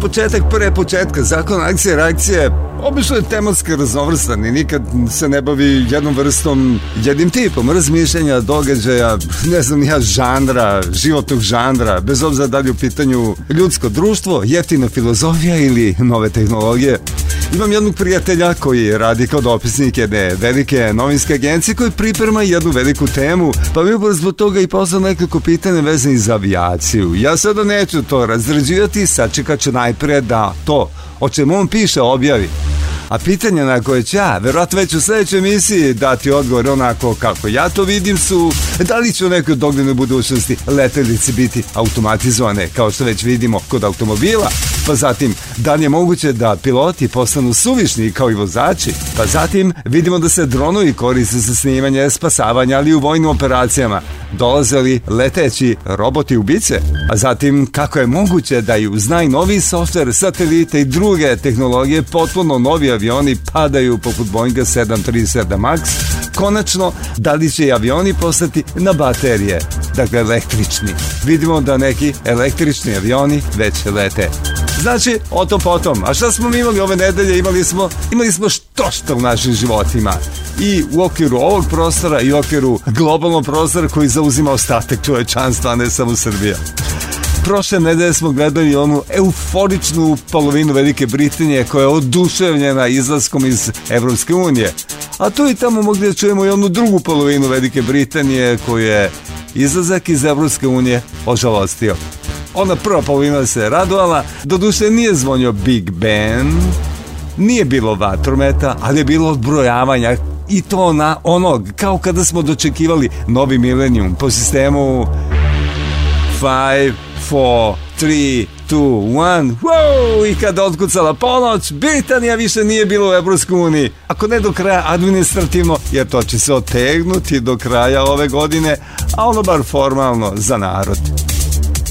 Početak pre početka, zakon akcije reakcije, obično je tematski raznovrstan i nikad se ne bavi jednom vrstom, jednim tipom razmišljanja, događaja, ne znam ja, žanra, životnog žanra, bez obzira da li u pitanju ljudsko društvo, jeftina filozofija ili nove tehnologije. Imam jednog prijatelja koji radi kao dopisnik jedne velike novinske agencije koji priprema jednu veliku temu, pa mi upravo zbog toga i poslao nekoliko pitanja vezani za avijaciju. Ja sada neću to razređivati, sačekat ću naj najpre da to o čemu on piše objavi. A pitanje na koje će ja, verovatno već u sledećoj emisiji dati odgovor onako kako ja to vidim su da li će u nekoj doglednoj budućnosti letelice biti automatizovane kao što već vidimo kod automobila pa zatim da li je moguće da piloti postanu suvišni kao i vozači, pa zatim vidimo da se dronovi koriste za snimanje, spasavanja ali u vojnim operacijama. Dolaze li leteći roboti ubice? A zatim kako je moguće da i uz najnoviji softver, satelite i druge tehnologije potpuno novi avioni padaju poput Boeinga 737 MAX? Konačno, da li će i avioni postati na baterije, dakle električni? Vidimo da neki električni avioni već lete. Znači, o tom potom. A šta smo mi imali ove nedelje? Imali smo, imali smo što što u našim životima. I u okviru ovog prostora i u okviru globalnog prostora koji zauzima ostatak čovečanstva, a ne samo Srbija prošle nedelje smo gledali onu euforičnu polovinu Velike Britanije koja je oduševljena izlaskom iz Evropske unije. A tu i tamo mogli da čujemo i onu drugu polovinu Velike Britanije koju je izlazak iz Evropske unije ožalostio. Ona prva polovina se radovala, doduše nije zvonio Big Ben, nije bilo vatrometa, ali je bilo odbrojavanja i to na onog, kao kada smo dočekivali novi milenijum po sistemu 5, 4, 3, 2, 1, wow! I kada otkucala ponoć, Britanija više nije bilo u Evropskoj uniji. Ako ne do kraja administrativno, jer to će se otegnuti do kraja ove godine, a ono bar formalno za narod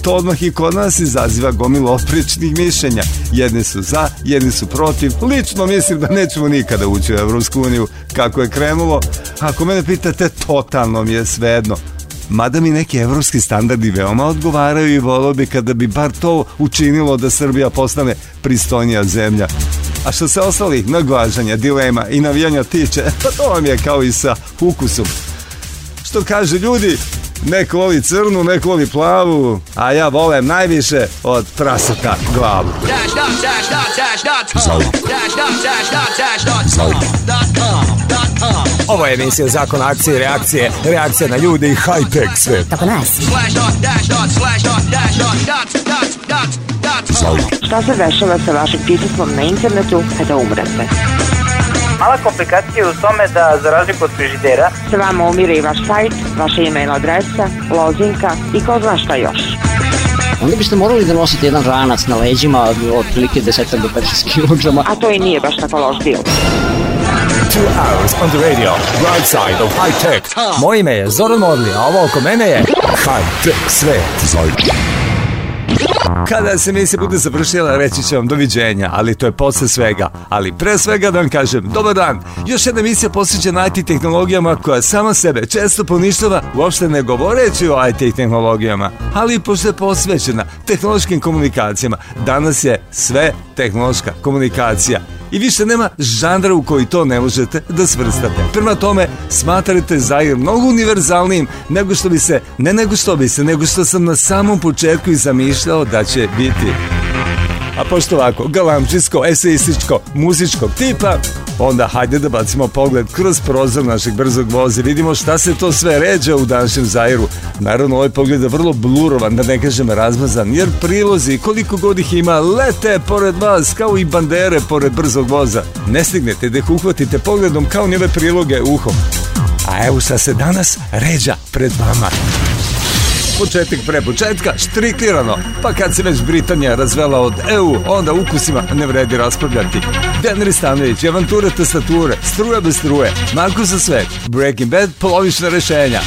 to odmah i kod nas izaziva gomilu oprečnih mišljenja. Jedni su za, jedni su protiv. Lično mislim da nećemo nikada ući u Evropsku uniju kako je krenulo. Ako mene pitate, totalno mi je svedno. Mada mi neki evropski standardi veoma odgovaraju i volio bi kada bi bar to učinilo da Srbija postane pristojnija zemlja. A što se ostalih naglažanja, dilema i navijanja tiče, to vam je kao i sa ukusom. Što kaže ljudi, neko voli crnu, neko voli plavu, a ja volem najviše od prasaka glavu. Ovo je emisija Zakon akcije i reakcije, reakcija na ljude i high-tech sve. Kako nas? Šta se dešava sa vašim pritiskom na internetu kada umrete? Mala komplikacija je u tome da, za razliku od frižidera, se vama umire i vaš sajt, vaša e-mail adresa, lozinka i ko zna šta još. Onda biste morali da nosite jedan ranac na leđima od otprilike 10 do 15 kg. A to i nije baš tako loš dio. Two hours on the radio, right side of high tech. Moje ime je Zoran Modli, a ovo oko mene je High Tech Svet. Zajte. Kada se misli bude završila, reći ću vam doviđenja, ali to je posle svega. Ali pre svega da vam kažem, dobar dan! Još jedna emisija posvećena IT tehnologijama koja sama sebe često poništava, uopšte ne govoreći o IT tehnologijama, ali pošto je posvećena tehnološkim komunikacijama, danas je sve tehnološka komunikacija i više nema žandra u koji to ne možete da svrstate. Prema tome, smatrate Zair mnogo univerzalnijim nego što bi se, ne nego što bi se, nego što sam na samom početku i zamišljao da će biti. A pošto ovako, galamčinsko, esejističko, muzičkog tipa, onda hajde da bacimo pogled kroz prozor našeg brzog voza vidimo šta se to sve ređa u današnjem Zairu. Naravno, ovaj pogled je vrlo blurovan, da ne kažem razmazan, jer prilozi, koliko god ih ima, lete pored vas, kao i bandere pored brzog voza. Ne stignete da ih uhvatite pogledom kao njeve priloge uhom. A evo šta se danas ređa pred vama. Početak pre početka, štriklirano. Pa kad se već Britanija razvela od EU, onda ukusima ne vredi raspravljati. Denri Stanović, avanture tastature, struja bez struje, Marko za svet, Breaking Bad, polovična rešenja.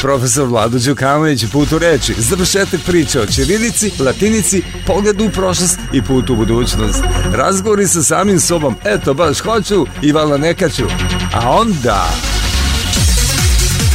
Profesor Vlado Đukanović put u reči, završetak priče o Čirilici, Latinici, pogledu u prošlost i put u budućnost. Razgovori sa samim sobom, eto baš hoću i vala neka A onda...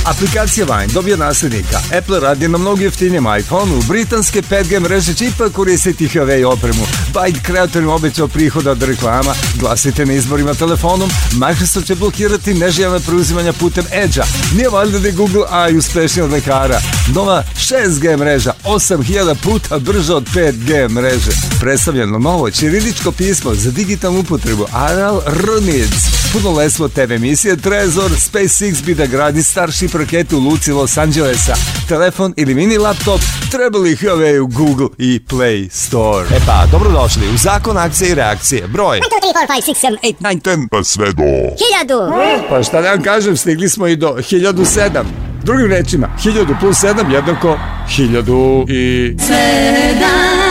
Aplikacija Vine dobija naslednika. Apple radi na mnogo jeftinijem iPhone-u. Britanske 5G mreže će ipak koristiti HV opremu. Biden kreatorima obećao prihoda od reklama. Glasite na izborima telefonom. Microsoft će blokirati neželjena preuzimanja putem Edge-a. Nije valjda da je Google AI uspešniji od lekara. Nova 6G mreža 8000 puta brža od 5G mreže. Predstavljeno novo ćiriličko pismo za digitalnu upotrebu Aral Rnic. Potpuno leslo TV emisije Trezor, SpaceX bi da gradi Starship raketu u Luci Los Angelesa. Telefon ili mini laptop trebali ih ove u Google i Play Store. E pa, dobrodošli u Zakon akcije i reakcije. Broj 1, 2, 3, 4, 5, 6, 7, 8, 9, 10 pa sve do 1000. Pa šta da vam kažem, stigli smo i do 1007. Drugim rečima, 1000 plus 7 jednako 1000 i... 7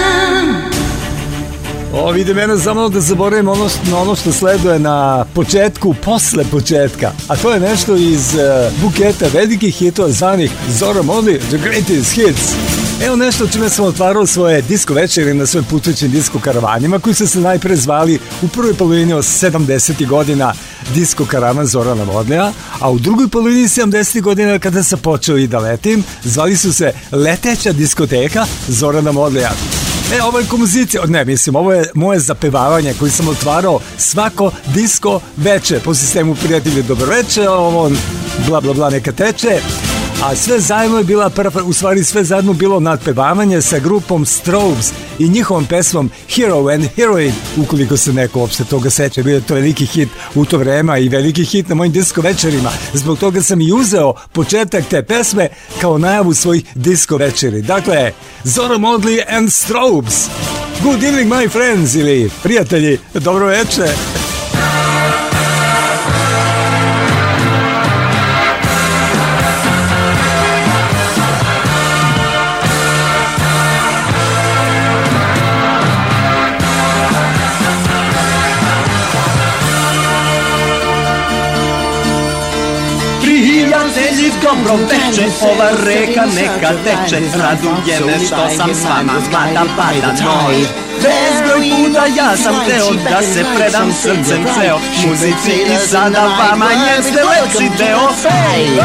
Ovo ide mene samo da zaboravim ono, na ono što sleduje na početku, posle početka. A to je nešto iz uh, buketa velikih hitova zvanih Zora Moli, The Greatest Hits. Evo nešto čime smo otvarali svoje disko večeri na svojim putućim disko karavanima koji su se najpre zvali u prvoj polovini od 70. godina disko karavan Zorana Vodneja, a u drugoj polovini 70. godina kada sam počeo i da letim, zvali su se Leteća diskoteka Zorana Modleja. E, ovo je kompozicija, ne, mislim, ovo je moje zapevavanje koje sam otvarao svako disko veče po sistemu prijatelji dobroveče, ovo bla bla bla neka teče, A sve zajedno je bila prva, u stvari sve zajedno bilo nadpevavanje sa grupom Strobes i njihovom pesmom Hero and Heroine, ukoliko se neko uopšte toga seća, bio je to veliki hit u to vrema i veliki hit na mojim disko večerima. Zbog toga sam i uzeo početak te pesme kao najavu svojih disko večeri. Dakle, Zoro Modli and Strobes. Good evening my friends ili prijatelji, dobro večer. živ dobro veče Ova reka neka teče Raduje me što sam s vama Mlada pada noj Bezbroj puta ja sam teo da se predam srcem ceo Muzici i sada vama jeste lepši deo Hej!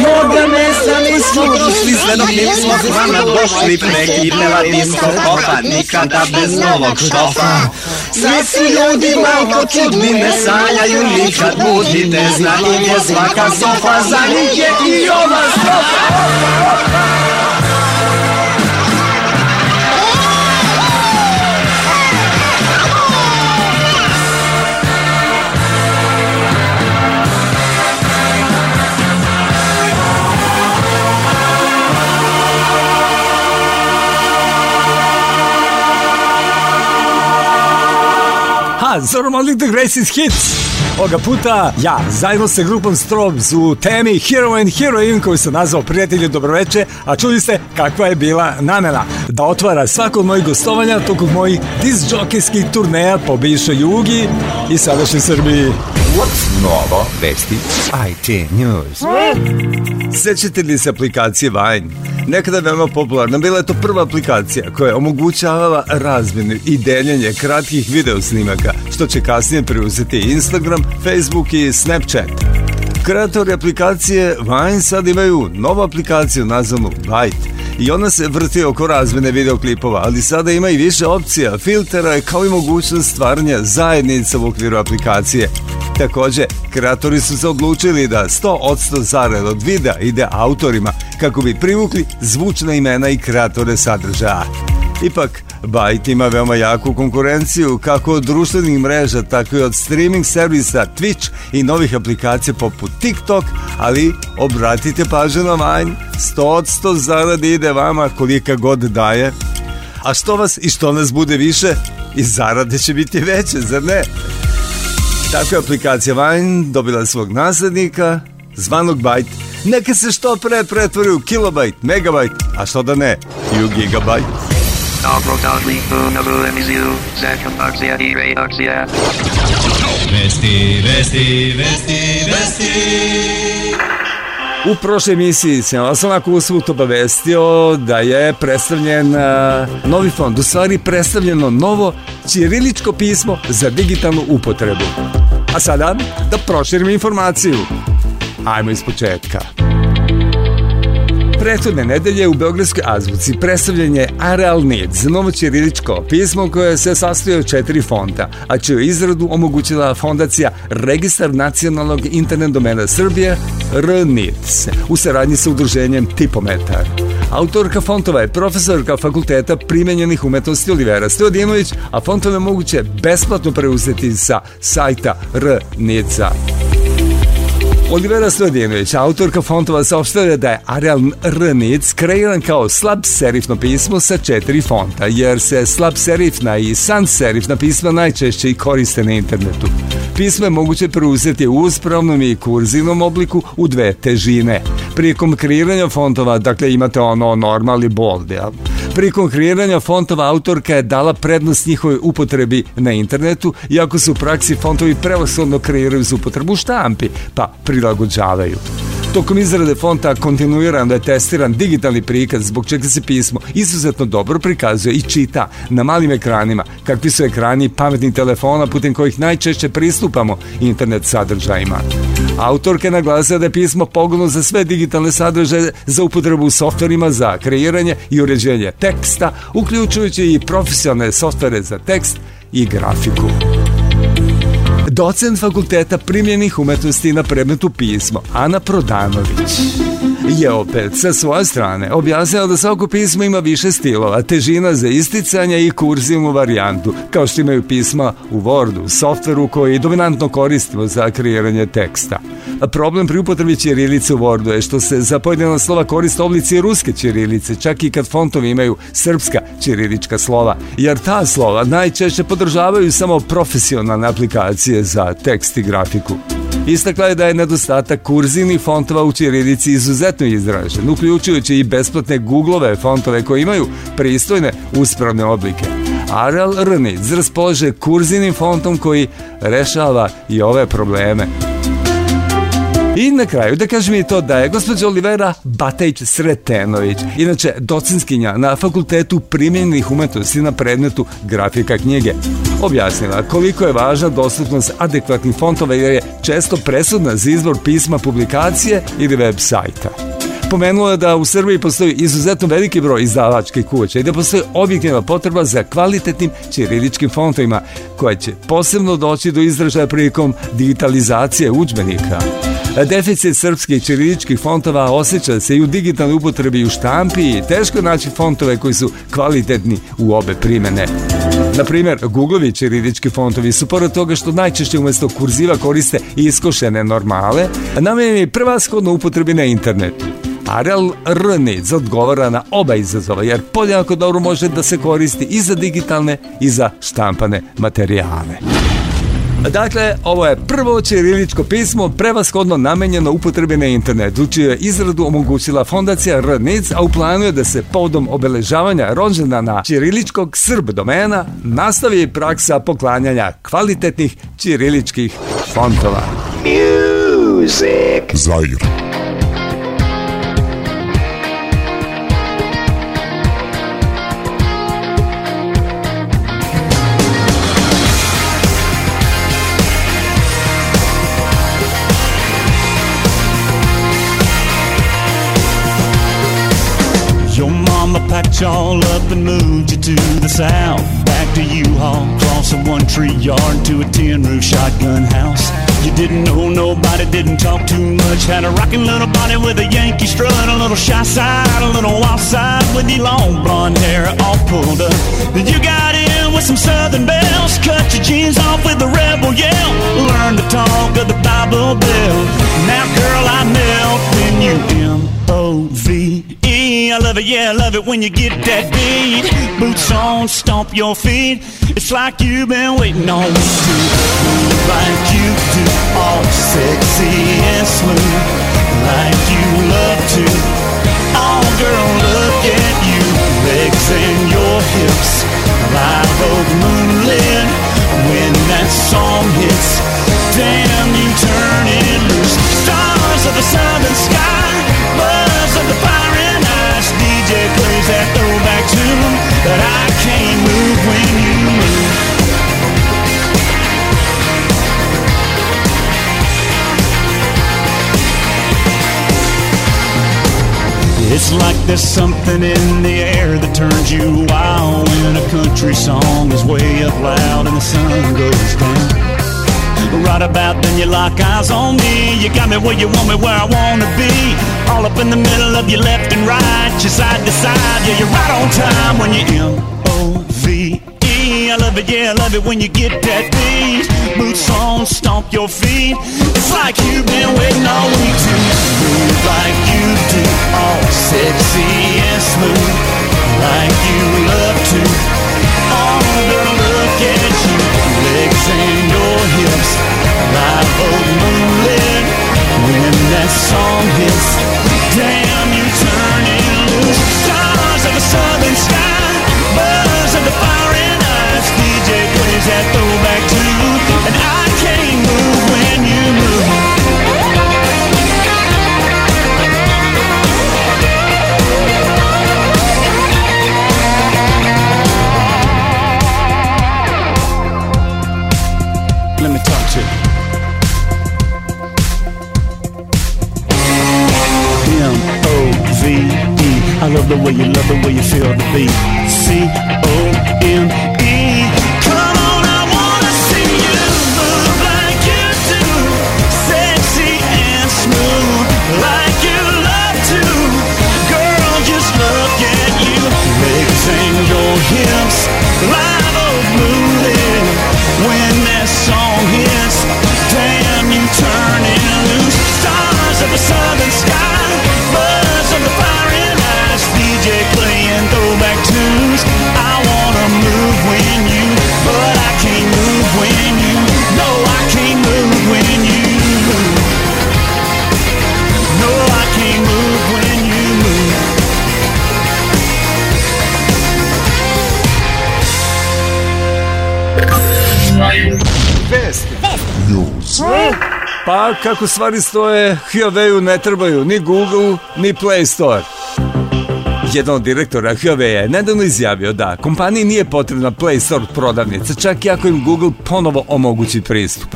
Morgan nisam nismo došli, sve dok smo zvana došli, prekipela disco kopa, nikada bez novog štofa. Svi si ljudi malko čudni, ne sanjaju nikad budite, zna im je svaka sofa, za njih je i ova stofa. Da, Zorom Unlimited Greatest Hits. Oga puta ja, zajedno sa grupom Strobes u temi Hero and Heroine koju sam nazvao Prijatelji dobroveče, a čuli ste kakva je bila namena da otvara svako od mojih gostovanja tokom mojih disjokijskih turneja po bivšoj Jugi i sadašnjoj Srbiji. Novo vesti IT News. Sećate li se aplikacije Vine? Nekada je veoma popularna, bila je to prva aplikacija koja je omogućavala razmjenu i deljenje kratkih video snimaka, što će kasnije preuzeti Instagram, Facebook i Snapchat. Kreatori aplikacije Vine sad imaju novu aplikaciju nazvanu Byte, i ona se vrti oko razmene videoklipova, ali sada ima i više opcija, filtera kao i mogućnost stvaranja zajednica u okviru aplikacije. Takođe, kreatori su se odlučili da 100% zarad od videa ide autorima kako bi privukli zvučna imena i kreatore sadržaja. Ipak, Byte ima veoma jaku konkurenciju kako od društvenih mreža, tako i od streaming servisa Twitch i novih aplikacija poput TikTok, ali obratite pažnju na vanj, 100% zaradi ide vama kolika god daje. A što vas i što nas bude više, i zarade će biti veće, zar ne? Tako je aplikacija Vine dobila svog naslednika, zvanog Byte. Neka se što pre pretvori u kilobajt, megabajt, a što da ne, i u gigabajt. Vesti, vesti, vesti, vesti. U prošloj emisiji sam vas onako usvut obavestio da je predstavljen novi fond, u stvari predstavljeno novo ćiriličko pismo za digitalnu upotrebu. A sada da proširimo informaciju. Ajmo iz početka. Prethodne nedelje u Beogradskoj azbuci predstavljen je Areal Needs, novo ćiriličko pismo koje se sastoje od četiri fonta, a čiju izradu omogućila fondacija Registar nacionalnog internet domena Srbije RNITS u saradnji sa udruženjem Tipometar. Autorka fontova je profesorka Fakulteta primenjenih umetnosti Olivera Stojadinović, a fontove moguće besplatno preuzeti sa sajta rnica.com. Olivera Stojadinović, autorka fontova, saopštava da je Arial RNIC kreiran kao slab serifno pismo sa četiri fonta, jer se slab serifna i sans serifna pisma najčešće i koriste na internetu. Pismo je moguće preuzeti u uspravnom i kurzivnom obliku u dve težine. Prikom kreiranja fontova, dakle imate ono normal i bold, jel? Prikom kreiranja fontova autorka je dala prednost njihovoj upotrebi na internetu, iako su u praksi fontovi prevasodno kreiraju za upotrebu štampi, pa pri prilagođavaju. Tokom izrade fonta kontinuirano je testiran digitalni prikaz zbog čega se pismo izuzetno dobro prikazuje i čita na malim ekranima, kakvi su ekrani pametnih telefona putem kojih najčešće pristupamo internet sadržajima. Autorka je naglasila da je pismo pogodno za sve digitalne sadržaje za upotrebu u softverima za kreiranje i uređenje teksta, uključujući i profesionalne softvere za tekst i grafiku docent fakulteta primljenih umetnosti na predmetu pismo, Ana Prodanović je opet sa svoje strane objasnila da svako pismo ima više stilova, težina za isticanje i kurzivnu varijantu, kao što imaju pisma u Wordu, softveru koji dominantno koristimo za kreiranje teksta. A problem pri upotrebi ćirilice u Wordu je što se za pojedina slova koriste oblici ruske ćirilice, čak i kad fontovi imaju srpska ćirilička slova, jer ta slova najčešće podržavaju samo profesionalne aplikacije za tekst i grafiku. Istakla je da je nedostatak kurzini fontova u Čirilici izuzetno izražen, uključujući i besplatne Googleove fontove koje imaju pristojne uspravne oblike. Arel Rnic raspolaže kurzinim fontom koji rešava i ove probleme. I na kraju da kažem i to da je gospođa Olivera Batejć Sretenović, inače docinskinja na Fakultetu primjenjenih umetnosti na predmetu grafika knjige, objasnila koliko je važna dostupnost adekvatnih fontova jer je često presudna za izbor pisma publikacije ili web sajta Pomenula je da u Srbiji postoji izuzetno veliki broj izdavačkih kuća i da postoji objektivna potreba za kvalitetnim ćiriličkim fontovima koja će posebno doći do izražaja prilikom digitalizacije udžbenika. Deficit srpskih ćiriličkih fontova osjeća se i u digitalnoj upotrebi i u štampi i teško naći fontove koji su kvalitetni u obe primene. Na primjer, Googleovi ćirilički fontovi su pored toga što najčešće umjesto kurziva koriste iskošene normale, namenjeni prvashodno upotrebi na internetu. Arial Rnic odgovara na oba izazova, jer podjako dobro može da se koristi i za digitalne i za štampane materijale. Dakle, ovo je prvo ćiriličko pismo prevashodno namenjeno upotrebi na internetu, čiju je izradu omogućila fondacija RNIC, a u planu je da se podom obeležavanja rođena na ćiriličkog srb domena nastavi praksa poklanjanja kvalitetnih ćiriličkih fontova. Music. Zair. Mama packed y'all up and moved you to the south. Back to U-Haul, cross a one tree yard to a tin roof shotgun house. You didn't know nobody, didn't talk too much. Had a rocking little body with a Yankee strut, a little shy side, a little wild side, with your long blonde hair all pulled up. Then you got in with some Southern bells, cut your jeans off with a rebel yell. Learn to talk of the Bible Belt. Now, girl, I knelt in you. in. O V E, I love it, yeah, I love it when you get that beat Boots on, stomp your feet It's like you've been waiting on week to Move like you do All sexy and smooth Like you love to Oh girl, look at you Legs and your hips Like old moonlit When that song hits Damn, you turn it loose Stars of the southern sky the fire and ice DJ plays that throwback tune But I can't move when you move It's like there's something in the air that turns you wild When a country song is way up loud and the sun goes down Right about then you lock eyes on me You got me where you want me, where I wanna be all up in the middle of your left and right, your side to side. Yeah, you're right on time when you're M O V I love it, yeah, I love it when you get that beat. Boots on, stomp your feet. It's like you've been waiting all week to move like you do, all sexy and smooth, like you love to. Oh, girl, look at you, legs and your hips, like kako stvari stoje, Huawei-u ne trebaju ni Google, ni Play Store. Jedan od direktora Huawei je nedavno izjavio da kompaniji nije potrebna Play Store prodavnica, čak i ako im Google ponovo omogući pristup.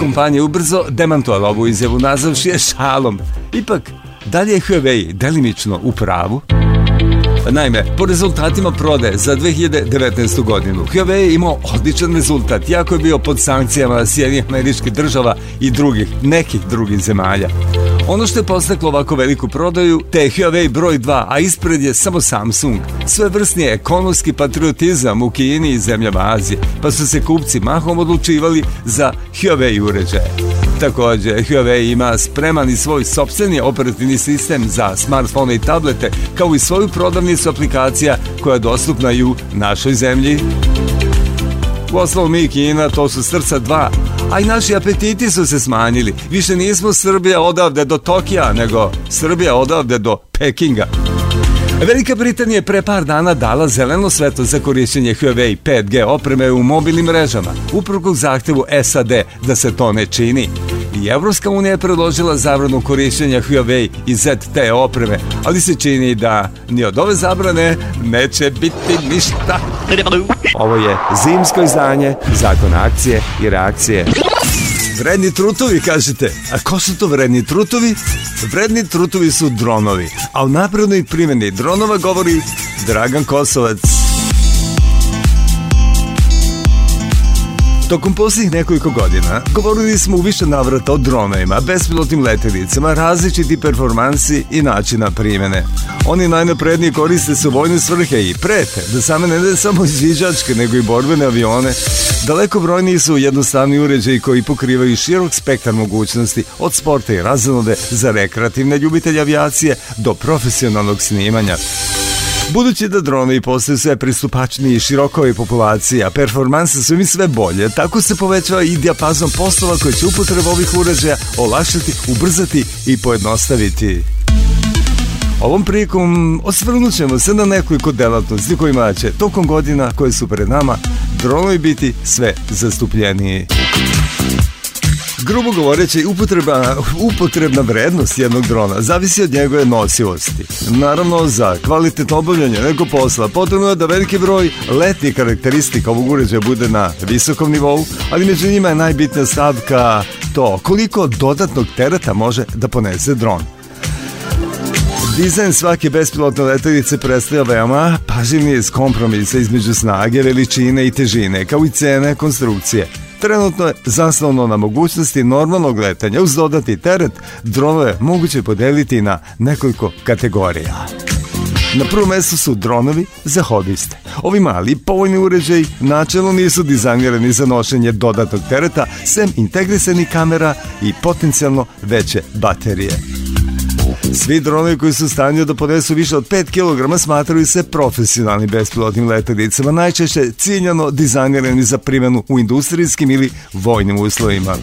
Kompanija ubrzo demantovala ovu izjavu nazavši je šalom. Ipak, da li je Huawei delimično u pravu? Naime, po rezultatima prodaje za 2019. godinu, Huawei je imao odličan rezultat, jako je bio pod sankcijama Sjedinih američkih država i drugih, nekih drugih zemalja. Ono što je postaklo ovako veliku prodaju, te je Huawei broj 2, a ispred je samo Samsung. Sve vrsni ekonomski patriotizam u Kini i zemljama Azije, pa su se kupci mahom odlučivali za Huawei uređaje. Takođe, Huawei ima spreman i svoj sobstveni operativni sistem za smartfone i tablete, kao i svoju prodavnicu aplikacija koja je dostupna i u našoj zemlji. U osnovu mi i Kina to su srca dva, a i naši apetiti su se smanjili. Više nismo Srbija odavde do Tokija, nego Srbija odavde do Pekinga. Velika Britanija je pre par dana dala zeleno sveto za korišćenje Huawei 5G opreme u mobilnim mrežama, uprkog zahtevu SAD da se to ne čini. I Evropska unija je predložila zabranu korišćenja Huawei i ZTE opreme, ali se čini da ni od ove zabrane neće biti ništa. Ovo je zimsko izdanje zakona akcije i reakcije. Vredni trutovi, kažete. A ko su to vredni trutovi? Vredni trutovi su dronovi. A o naprednoj primjeni dronova govori Dragan Kosovac. Tokom posljednjih nekoliko godina govorili smo u više navrata o dronovima, bespilotnim letelicama, različiti performansi i načina primene. Oni najnapredniji koriste se u vojne svrhe i prete da same ne, ne samo izviđačke nego i borbene avione. Daleko brojniji su jednostavni uređaji koji pokrivaju širok spektar mogućnosti od sporta i razonode za rekreativne ljubitelje avijacije do profesionalnog snimanja. Budući da dronovi postaju sve pristupačniji širokovi populacija, performanse su im sve bolje, tako se povećava i dijapazon poslova koje će upotreba ovih uređaja olakšati, ubrzati i pojednostaviti. Ovom prilikom osvrnut ćemo se na nekoliko delatnosti kojima će tokom godina koje su pred nama dronovi biti sve zastupljeniji. Grubo govoreći, upotreba, upotrebna vrednost jednog drona zavisi od njegove nosivosti. Naravno, za kvalitetno obavljanje nekog posla potrebno je da veliki broj letnih karakteristika ovog uređaja bude na visokom nivou, ali među njima je najbitnija stavka to koliko dodatnog tereta može da ponese dron. Dizajn svake bespilotne letelice predstavlja veoma paživni iz kompromisa između snage, veličine i težine, kao i cene konstrukcije – trenutno je zasnovno na mogućnosti normalnog letanja uz dodati teret, dronove moguće podeliti na nekoliko kategorija. Na prvom mestu su dronovi za hobiste. Ovi mali povoljni uređaj načelno nisu dizajnirani za nošenje dodatnog tereta, sem integrisanih kamera i potencijalno veće baterije. Svi dronovi koji su u stanju da podnesu više od 5 kg smatraju se profesionalnim bespilotnim letadicama, najčešće ciljano dizajnirani za primjenu u industrijskim ili vojnim uslovima.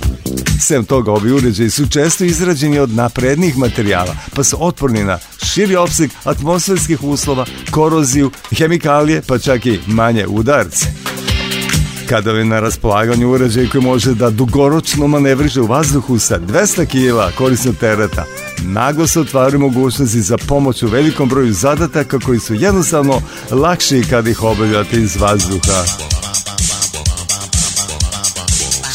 Sem toga, ovi uređaji su često izrađeni od naprednih materijala, pa su otporni na širi opseg atmosferskih uslova, koroziju, hemikalije, pa čak i manje udarce kada je na raspolaganju uređaj koji može da dugoročno manevriže u vazduhu sa 200 kg korisnog tereta. Naglo se otvaraju mogućnosti za pomoć u velikom broju zadataka koji su jednostavno lakši kad ih obavljate iz vazduha.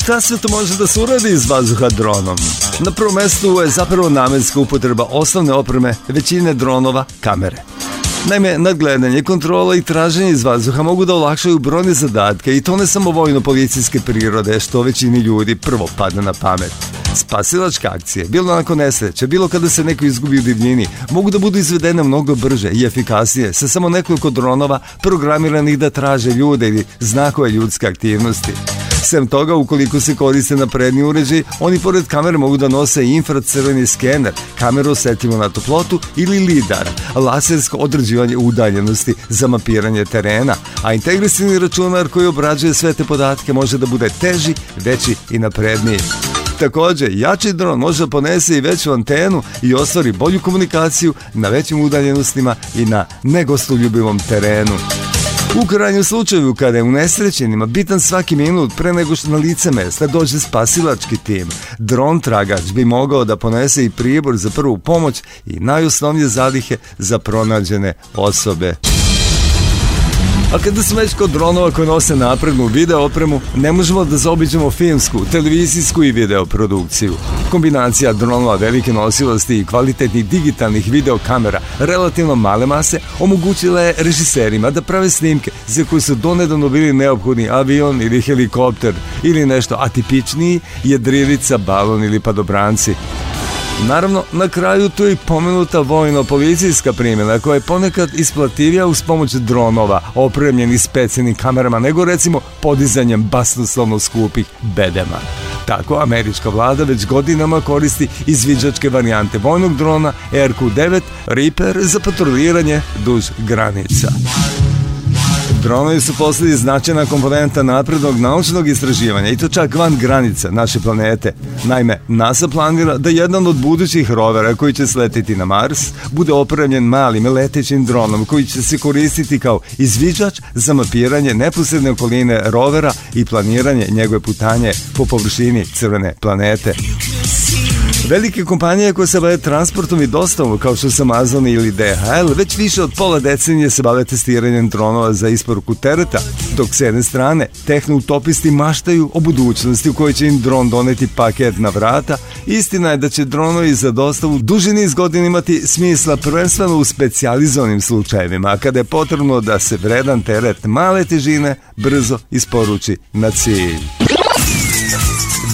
Šta sve to može da se uradi iz vazduha dronom? Na prvom mestu je zapravo namenska upotreba osnovne opreme većine dronova kamere. Naime, nadgledanje, kontrola i traženje iz vazduha mogu da olakšaju brojne zadatke i to ne samo vojno-policijske prirode, što većini ljudi prvo pada na pamet. Spasilačka akcije, bilo nakon nesreće, bilo kada se neko izgubi u divljini, mogu da budu izvedene mnogo brže i efikasnije sa samo nekoliko dronova programiranih da traže ljude ili znakove ljudske aktivnosti. Sem toga, ukoliko se koriste na prednji uređaj, oni pored kamere mogu da nose infracrveni skener, kameru osetljivu na toplotu ili lidar, lasersko određivanje udaljenosti za mapiranje terena, a integrisani računar koji obrađuje sve te podatke može da bude teži, veći i napredniji. Takođe, jači dron može da ponese i veću antenu i ostvari bolju komunikaciju na većim udaljenostima i na negostoljubivom terenu. U krajnjem slučaju, kada je u nesrećenima bitan svaki minut pre nego što na lice mesta dođe spasilački tim, dron tragač bi mogao da ponese i pribor za prvu pomoć i najosnovnije zalihe za pronađene osobe. A kada smo već kod dronova koje nose naprednu video opremu, ne možemo da zaobiđemo filmsku, televizijsku i video produkciju. Kombinacija dronova velike nosivosti i kvalitetnih digitalnih video kamera relativno male mase omogućila je režiserima da prave snimke za koje su donedavno bili neophodni avion ili helikopter ili nešto atipičniji jedrilica, balon ili padobranci. Naravno, na kraju tu je pomenuta vojno-policijska primjena koja je ponekad isplativija uz pomoć dronova opremljeni specijalnim kamerama nego recimo podizanjem basnoslovno skupih bedema. Tako američka vlada već godinama koristi izviđačke varijante vojnog drona RQ-9 Reaper za patroliranje duž granica. Dronovi su postali značajna komponenta naprednog naučnog istraživanja i to čak van granica naše planete. Naime, NASA planira da jedan od budućih rovera koji će sletiti na Mars bude opremljen malim letećim dronom koji će se koristiti kao izviđač za mapiranje neposredne okoline rovera i planiranje njegove putanje po površini crvene planete. Velike kompanije koje se bave transportom i dostavom, kao što su Amazon ili DHL, već više od pola decenije se bave testiranjem dronova za isporuku tereta, dok s jedne strane tehnoutopisti maštaju o budućnosti u kojoj će im dron doneti paket na vrata, istina je da će dronovi za dostavu duži niz godina imati smisla prvenstveno u specijalizovanim slučajevima, a kada je potrebno da se vredan teret male težine brzo isporuči na cilj.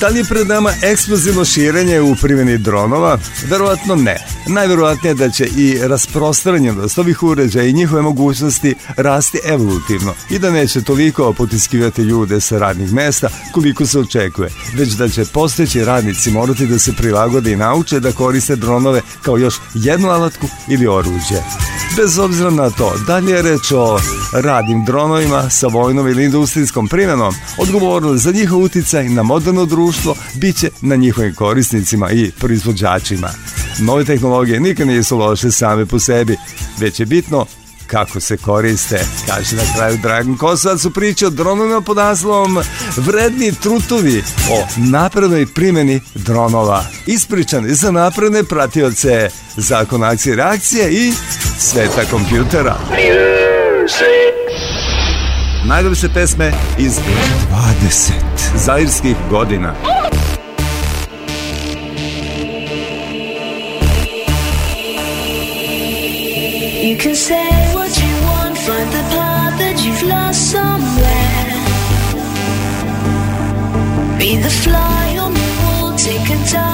Da li je pred nama eksplozivno širenje u primjeni dronova? Verovatno ne. Najverovatnije da će i rasprostranjenost ovih uređaja i njihove mogućnosti rasti evolutivno i da neće toliko potiskivati ljude sa radnih mesta koliko se očekuje, već da će postojeći radnici morati da se prilagode i nauče da koriste dronove kao još jednu alatku ili oruđe. Bez obzira na to, da li je reč o radnim dronovima sa vojnom ili industrijskom primjenom, odgovornost za njihov uticaj na modernu društvo društvo bit će na njihovim korisnicima i proizvođačima. Nove tehnologije nikad nisu loše same po sebi, već je bitno kako se koriste. Kaže na kraju Dragan Kosovac u priči o dronovima pod naslovom Vredni trutovi o naprednoj primjeni dronova. Ispričan za napredne pratioce zakon akcije reakcije i sveta kompjutera. Music. Najljepše pesme iz 20 zairskih godina. You can say what you want, find the part that you've lost somewhere. Be the fly on the wall, take a dive.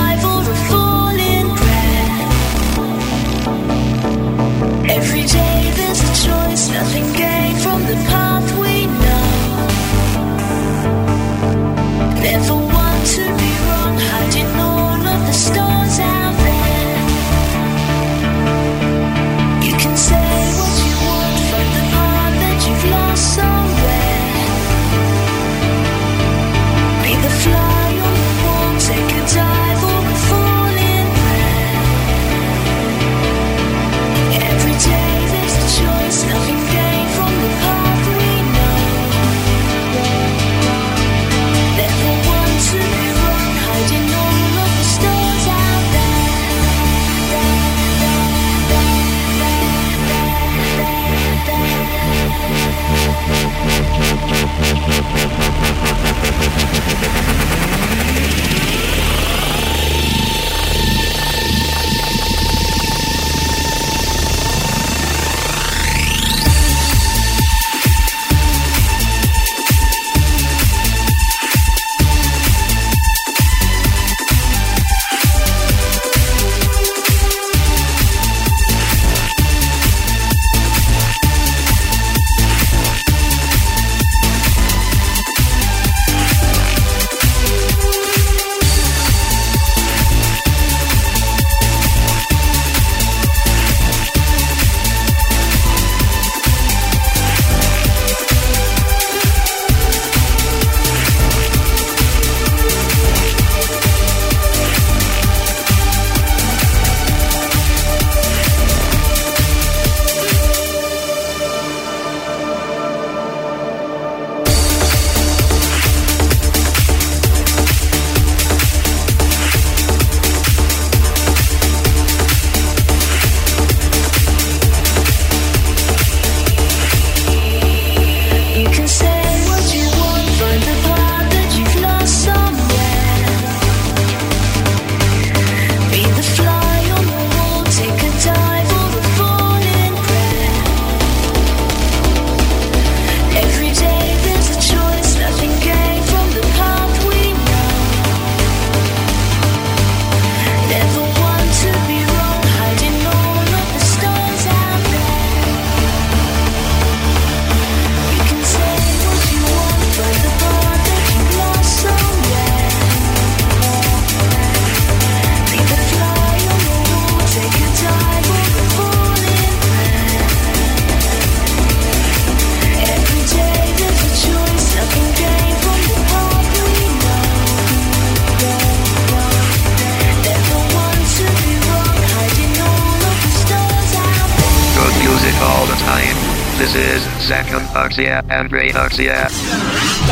This is Zeka Arcija and Ray Arcija.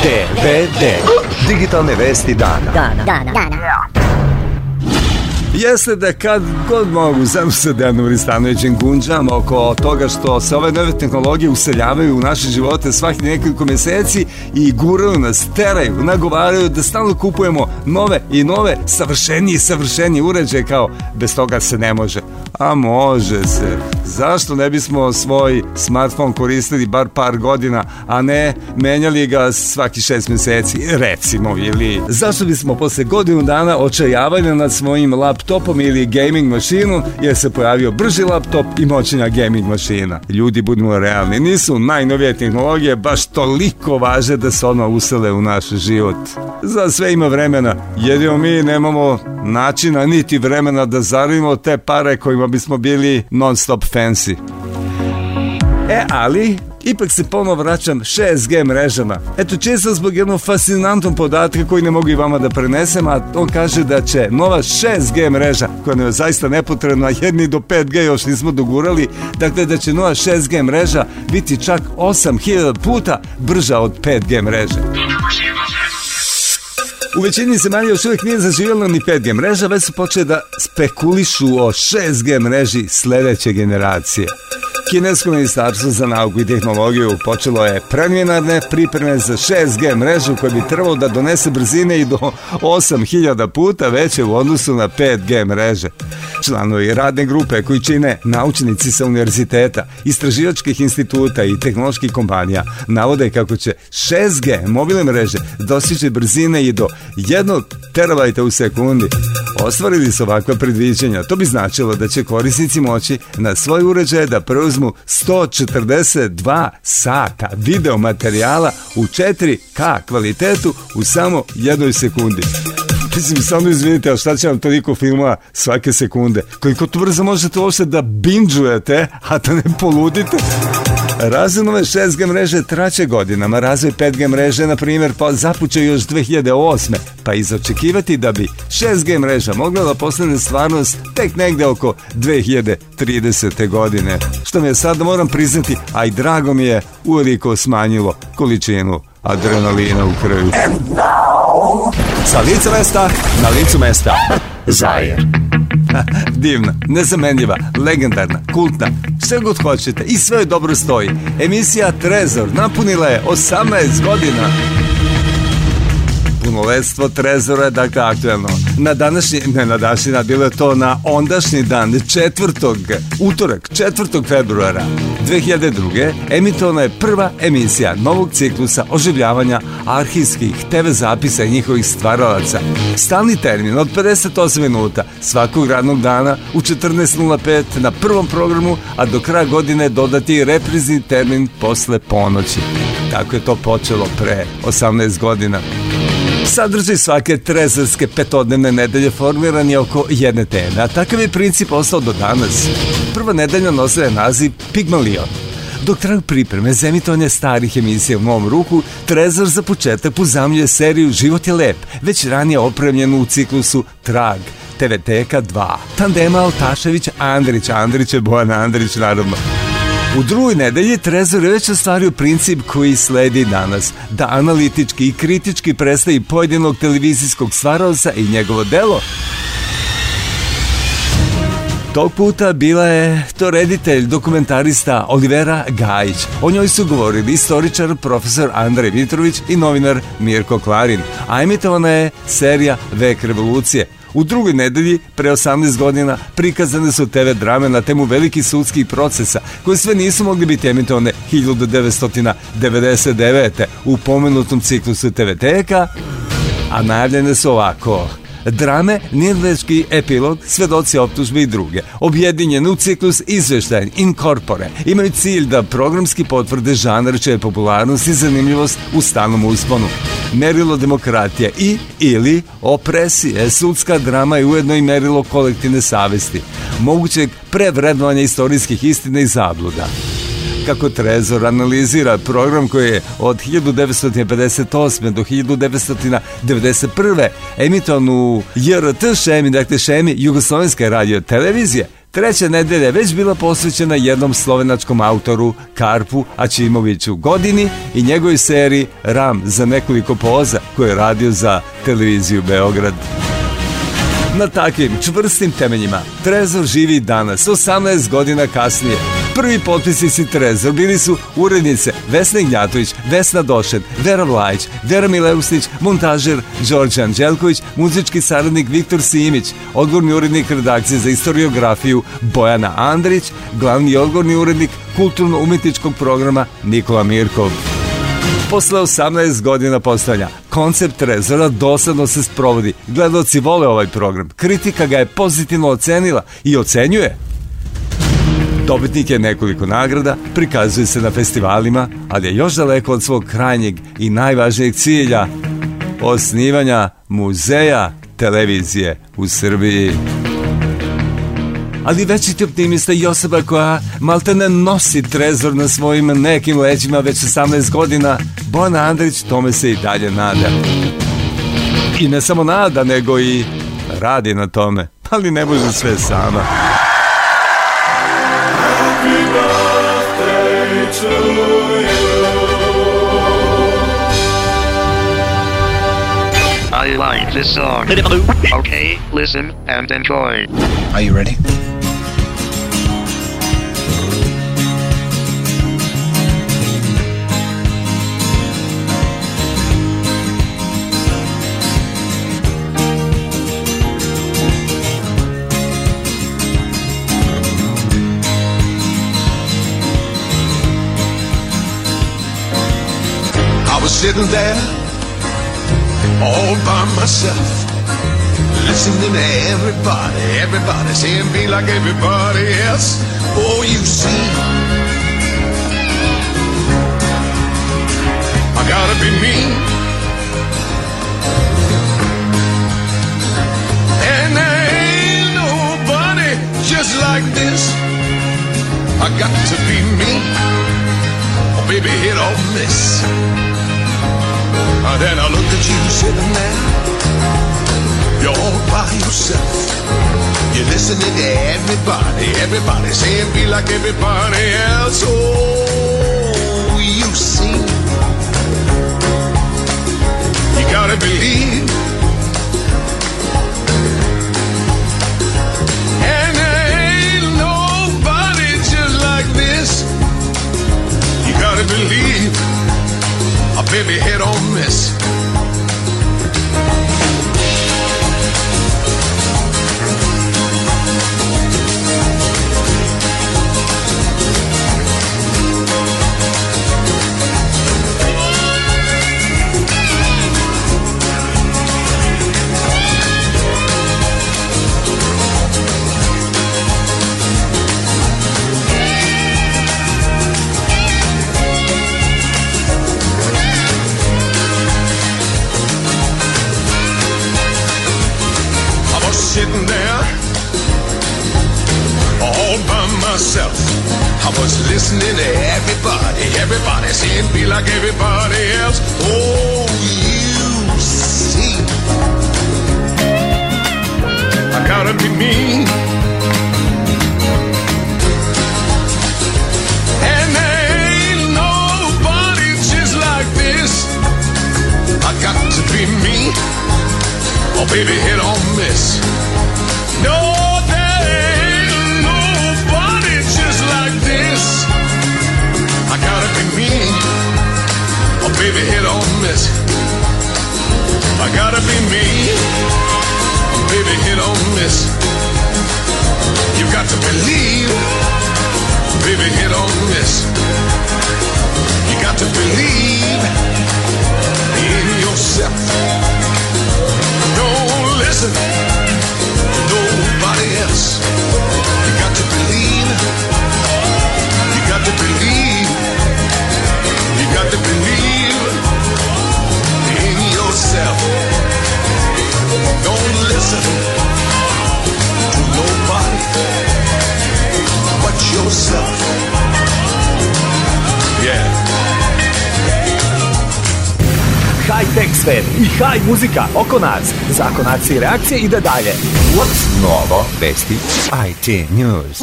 DVD. Digitalne vesti dana. Dana. Dana. Dana jeste da kad god mogu, sam se Dejanom Ristanovićem gunđam oko toga što se ove nove tehnologije useljavaju u naše živote svaki nekoliko meseci i guraju nas, teraju, nagovaraju da stalno kupujemo nove i nove, savršenije i savršenije uređaje kao bez toga se ne može. A može se. Zašto ne bismo svoj smartfon koristili bar par godina, a ne menjali ga svaki šest meseci, recimo, ili zašto bismo posle godinu dana očajavanja nad svojim laptopom laptopom ili gaming mašinu jer se pojavio brži laptop i moćna gaming mašina. Ljudi, budemo realni, nisu najnovije tehnologije baš toliko važe da se odmah usele u naš život. Za sve ima vremena, jedino mi nemamo načina niti vremena da zaradimo te pare kojima bismo bili non stop fancy. E, ali ipak se ponovo vraćam 6G mrežama. Eto, često zbog jednog fascinantnog podatka koji ne mogu i vama da prenesem, a on kaže da će nova 6G mreža, koja je zaista nepotrebna, jedni do 5G još nismo dogurali, dakle da će nova 6G mreža biti čak 8000 puta brža od 5G mreže. Ne U većini zemalja još uvijek nije zaživjela ni 5G mreža, već su počeli da spekulišu o 6G mreži sledeće generacije. Kinesko ministarstvo za nauku i tehnologiju počelo je preliminarne pripreme za 6G mrežu koja bi trebalo da donese brzine i do 8000 puta veće u odnosu na 5G mreže. Članovi radne grupe koji čine naučnici sa univerziteta, istraživačkih instituta i tehnoloških kompanija navode kako će 6G mobilne mreže dostići brzine i do jednog terabajta u sekundi. Ostvarili su ovakva predviđenja. To bi značilo da će korisnici moći na svoj uređaj da preuzmu 142 sata videomaterijala u 4K kvalitetu u samo jednoj sekundi. Mislim, samo izvinite, ali šta će vam toliko filmova svake sekunde? Koliko to brzo možete uopšte da binđujete, a da ne poludite? Razumove 6G mreže traće godinama, razvoj 5G mreže, na primjer, pa zapuće još 2008. Pa izočekivati da bi 6G mreža mogla da postane stvarnost tek negde oko 2030. godine. Što mi je sad moram priznati, a i drago mi je uveliko smanjilo količinu adrenalina u krvi. Sa lica mesta, na licu mesta. Zajem. Divna, nezamenljiva, legendarna, kultna, sve god hoćete i sve dobro stoji. Emisija Trezor napunila je 18 godina punoletstvo Trezora, dakle aktuelno. Na današnji, ne na današnji, na bilo je to na ondašnji dan, četvrtog, utorak, 4. februara 2002. emitovana je prva emisija novog ciklusa oživljavanja arhivskih TV zapisa i njihovih stvaralaca. Stalni termin od 58 minuta svakog radnog dana u 14.05 na prvom programu, a do kraja godine dodati reprizni termin posle ponoći. Tako je to počelo pre 18 godina. Sadržaj svake trezorske petodnevne nedelje formiran je oko jedne teme, a takav je princip ostao do danas. Prva nedelja nosila je naziv Pigmalion. Dok trag pripreme za starih emisija u mom ruku, Trezor za početak pozamljuje seriju Život je lep, već ranije opremljenu u ciklusu Trag, TVTK 2, tandema Altašević-Andrić, Andrić je Bojan Andrić naravno. U drugoj nedelji Trezor je već ostario princip koji sledi danas, da analitički i kritički predstavi pojedinog televizijskog stvaraoca i njegovo delo, Tog puta bila je to reditelj, dokumentarista Olivera Gajić. O njoj su govorili istoričar profesor Andrej Vitrović i novinar Mirko Klarin. A emitovana je serija Vek revolucije. U drugoj nedelji, pre 18 godina, prikazane su TV drame na temu velikih sudskih procesa, koje sve nisu mogli biti emitovane 1999. u pomenutom ciklusu TV-teka, a najavljene su ovako – drame, nirveški epilog, svedoci optužbe i druge. Objedinjen u ciklus izveštajn, inkorpore, imaju cilj da programski potvrde žanar čija je popularnost i zanimljivost u stanom usponu. Merilo demokratije i ili opresije, sudska drama je ujedno i merilo kolektivne savesti, mogućeg prevrednovanja istorijskih istina i zabluda kako Trezor analizira program koji je od 1958. do 1991. emitovan u JRT šemi, dakle šemi Jugoslovenske radio televizija. Treća nedelja već bila posvećena jednom slovenačkom autoru Karpu Ačimoviću godini i njegovoj seriji Ram za nekoliko poza koje je radio za televiziju Beograd. Na takvim čvrstim temeljima Trezor živi danas, 18 godina kasnije. Prvi potpisnici Trezor bili su urednice Vesna Ignjatović, Vesna Došen, Vera Vlajić, Vera Mileusnić, montažer Đorđe Anđelković, muzički saradnik Viktor Simić, odgovorni urednik redakcije za historiografiju Bojana Andrić, glavni odgovorni urednik kulturno-umetničkog programa Nikola Mirkov. Posle 18 godina postavlja, koncept Trezora dosadno se sprovodi. Gledoci vole ovaj program. Kritika ga je pozitivno ocenila i ocenjuje Dobitnik je nekoliko nagrada, prikazuje se na festivalima, ali je još daleko od svog krajnjeg i najvažnijeg cilja osnivanja muzeja televizije u Srbiji. Ali većiti optimista i osoba koja malte ne nosi trezor na svojim nekim leđima već 18 godina, Bona Andrić tome se i dalje nada. I ne samo nada, nego i radi na tome, ali ne može sve sama. I like this song. Okay, listen and enjoy. Are you ready? sitting there all by myself, listening to everybody, everybody saying be like everybody else. Oh, you see, I gotta be me. And there ain't nobody just like this. I got to be me. Oh, baby, hit or miss. And then I look at you sitting there. You're all by yourself. You're listening to everybody, everybody saying be like everybody else. Oh, you see, you gotta believe. And there ain't nobody just like this. You gotta believe. Maybe hit or miss. myself. I was listening to everybody. Everybody saying be like everybody else. Oh, you see. I gotta be me. And there ain't nobody just like this. I got to be me. Oh, baby, hit or miss. No. baby, hit or miss. I gotta be me, baby, hit or miss. You got to believe, baby, hit or miss. You got to believe in yourself. Don't listen svet i haj muzika oko nas. Zakonaci akcije i reakcije ide dalje. What's novo? Vesti IT News.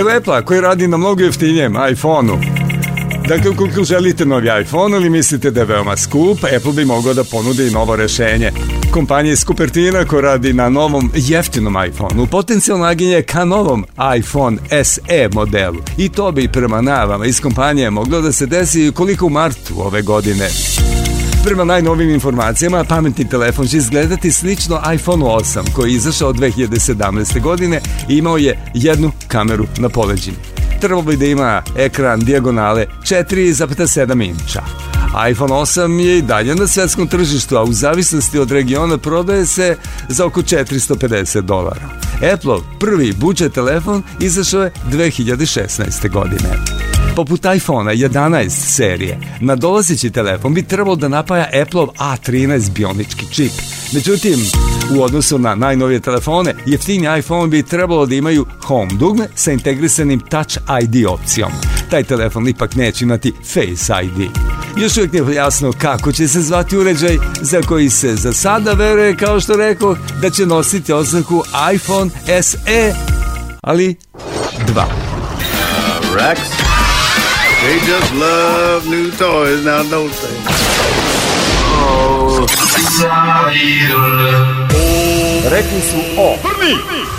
Evo Apple koji radi na mnogo jeftinijem iPhone-u. Dakle, ukoliko želite novi iPhone ili mislite da je veoma skup, Apple bi mogao da ponudi novo rešenje. Kompanija iz Kupertina koja radi na novom jeftinom iPhone-u potencijalno naginje ka novom iPhone SE modelu. I to bi prema navama iz kompanije moglo da se desi koliko u martu ove godine. Prema najnovim informacijama, pametni telefon će izgledati slično iPhone 8 koji je izašao 2017. godine i imao je jednu kameru na poleđini. Trebalo bi da ima ekran dijagonale 4,7 inča iPhone 8 je i dalje na svetskom tržištu, a u zavisnosti od regiona prodaje se za oko 450 dolara. Apple prvi budžet telefon izašao je 2016. godine poput iphone 11 serije, na dolazeći telefon bi trebalo da napaja Apple-ov A13 bionički čip. Međutim, u odnosu na najnovije telefone, jeftini iPhone bi trebalo da imaju Home dugme sa integrisanim Touch ID opcijom. Taj telefon ipak neće imati Face ID. Još uvijek nije jasno kako će se zvati uređaj za koji se za sada veruje, kao što rekao, da će nositi oznaku iPhone SE, ali 2. Uh, Rex. They just love new toys now, don't they? Oh, Rekli su o. Prvi!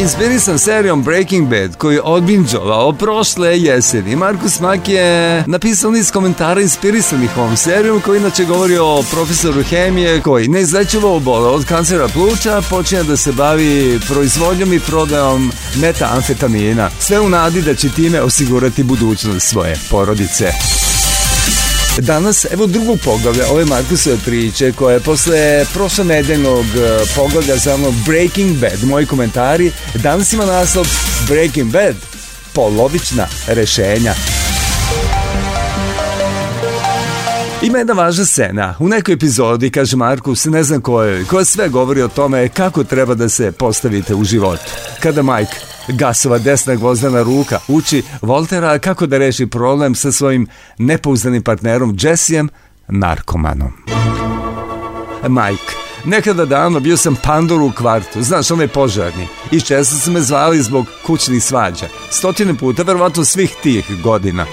Inspirisan serijom Breaking Bad koji je odbinđovao prošle jeseni, Markus Mak je napisao niz komentara inspirisanih ovom serijom koji inače govori o profesoru hemije koji neizlečivo obole od kancera pluća počinje da se bavi proizvodnjom i prodajom metaamfetamina. Sve u nadi da će time osigurati budućnost svoje porodice. Danas, evo drugog poglavlja ove Markusove priče koje je posle prošlo nedeljnog e, poglavlja samo Breaking Bad, moji komentari, danas ima naslov Breaking Bad, polovična rešenja. Ima jedna važna scena. U nekoj epizodi, kaže Markus, ne znam kojoj, koja sve govori o tome kako treba da se postavite u životu. Kada Mike Gasova desna gvozdana ruka uči Voltera kako da reši problem sa svojim nepouzdanim partnerom Jessijem, narkomanom. Mike Nekada davno bio sam pandor u kvartu, znaš onaj požarni. I često su me zvali zbog kućnih svađa. Stotine puta, verovatno svih tih godina.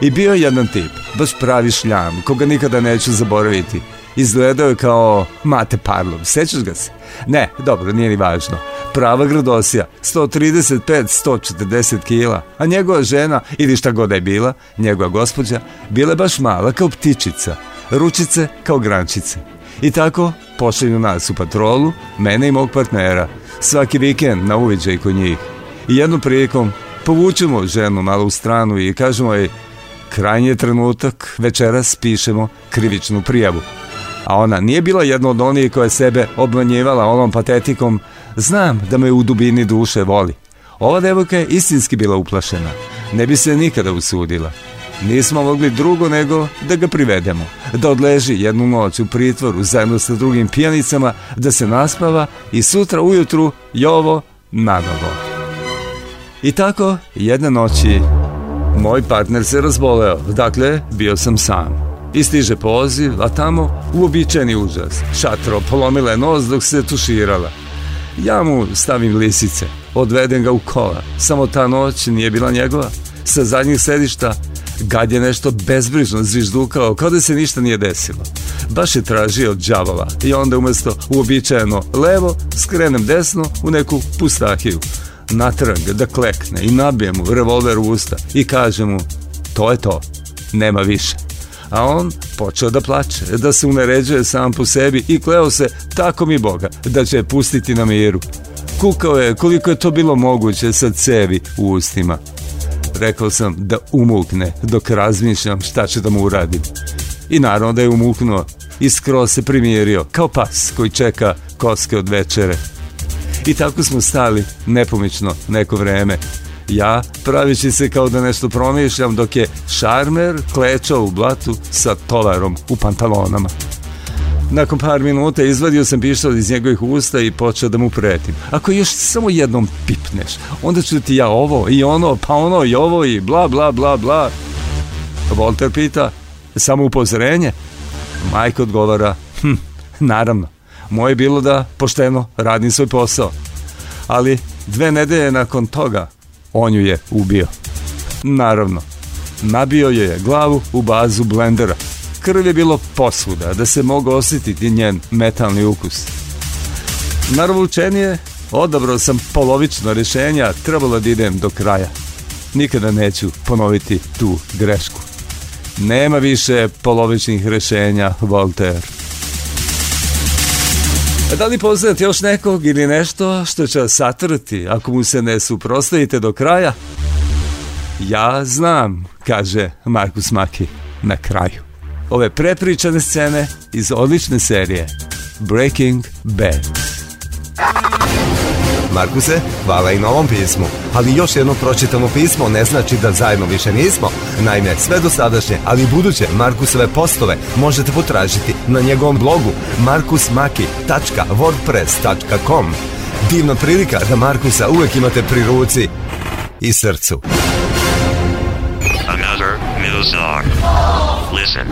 I bio je jedan tip, baš pravi šljam, koga nikada neću zaboraviti. Izgledao je kao Mate Parlov, sećaš ga se? Ne, dobro, nije ni važno prava gradosija, 135-140 kila, a njegova žena, ili šta god da je bila, njegova gospođa, bila je baš mala kao ptičica, ručice kao grančice. I tako pošalju nas u patrolu, mene i mog partnera, svaki vikend na uviđaj kod njih. I jednom prilikom povučemo ženu malo u stranu i kažemo joj krajnji trenutak, večeras pišemo krivičnu prijavu. A ona nije bila jedna od onih koja sebe obmanjivala onom patetikom Znam da me u dubini duše voli. Ova devojka je istinski bila uplašena. Ne bi se nikada usudila. Nismo mogli drugo nego da ga privedemo, da odleži jednu noć u pritvoru zajedno sa drugim pijanicama, da se naspava i sutra ujutru jovo nanovo. I tako, jedne noći, moj partner se razboleo, dakle, bio sam sam. I stiže poziv, a tamo uobičajeni užas. Šatro polomila je nos dok se tuširala. Ja mu stavim lisice, odvedem ga u kola. Samo ta noć nije bila njegova. Sa zadnjih sedišta Gad je nešto bezbrižno zviždukao kao da se ništa nije desilo. Baš je tražio od džavola i onda umesto uobičajeno levo skrenem desno u neku pustahiju. Natram ga da klekne i nabijem mu revolver u usta i kažem mu to je to, nema više a on počeo da plače, da se uneređuje sam po sebi i kleo se, tako mi Boga, da će pustiti na miru. Kukao je koliko je to bilo moguće sa cevi u ustima. Rekao sam da umukne dok razmišljam šta ću da mu uradim. I naravno da je umuknuo i skroz se primirio, kao pas koji čeka koske od večere. I tako smo stali nepomično neko vreme, ja, pravići se kao da nešto promišljam, dok je šarmer klečao u blatu sa tovarom u pantalonama. Nakon par minuta izvadio sam pištol iz njegovih usta i počeo da mu pretim. Ako još samo jednom pipneš, onda ću ti ja ovo i ono, pa ono i ovo i bla, bla, bla, bla. Volter pita, samo upozorenje? Majka odgovara, hm, naravno. Moje je bilo da pošteno radim svoj posao. Ali dve nedelje nakon toga On ju je ubio. Naravno, nabio je glavu u bazu blendera. Krv je bilo posvuda, da se mogu osjetiti njen metalni ukus. Naravno odabrao sam polovično rješenje, trebalo da idem do kraja. Nikada neću ponoviti tu grešku. Nema više polovičnih rješenja, Voltaire. Da li poznate još nekog ili nešto što će vas satrti ako mu se ne suprostavite do kraja? Ja znam, kaže Markus Maki na kraju. Ove prepričane scene iz odlične serije Breaking Bad. Markuse, hvala i na ovom pismu. Ali još jedno pročitamo pismo ne znači da zajedno više nismo. Naime, sve do sadašnje, ali i buduće Markusove postove možete potražiti na njegovom blogu markusmaki.wordpress.com. Divna prilika da Markusa uvek imate pri ruci i srcu. Another Mozart. Listen.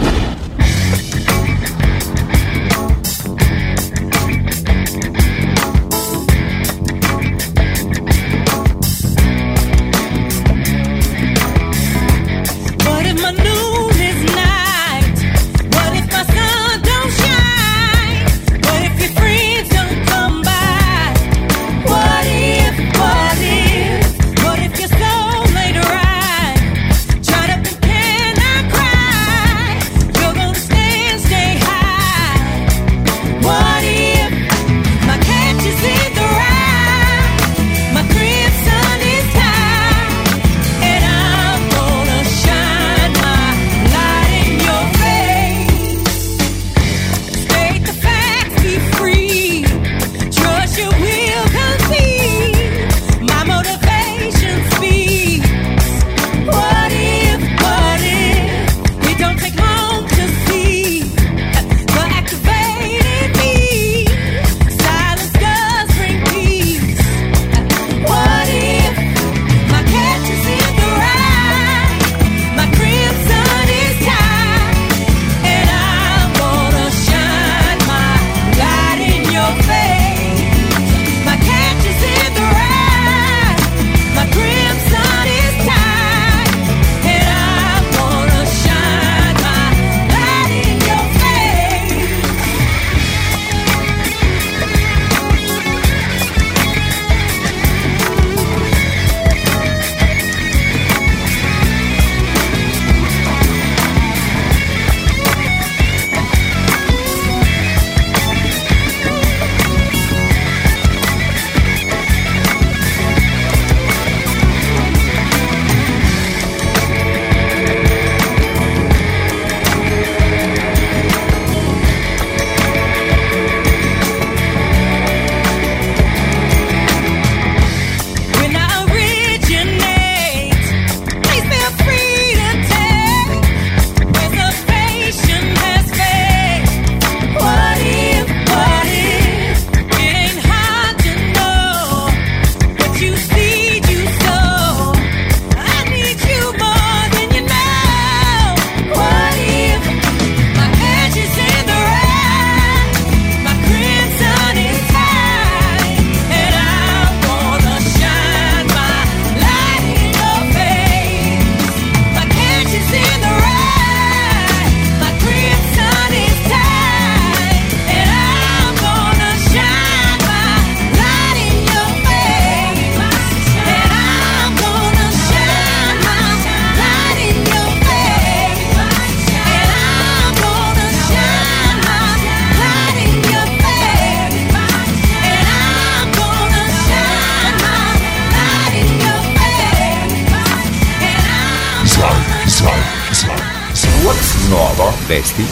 Vesti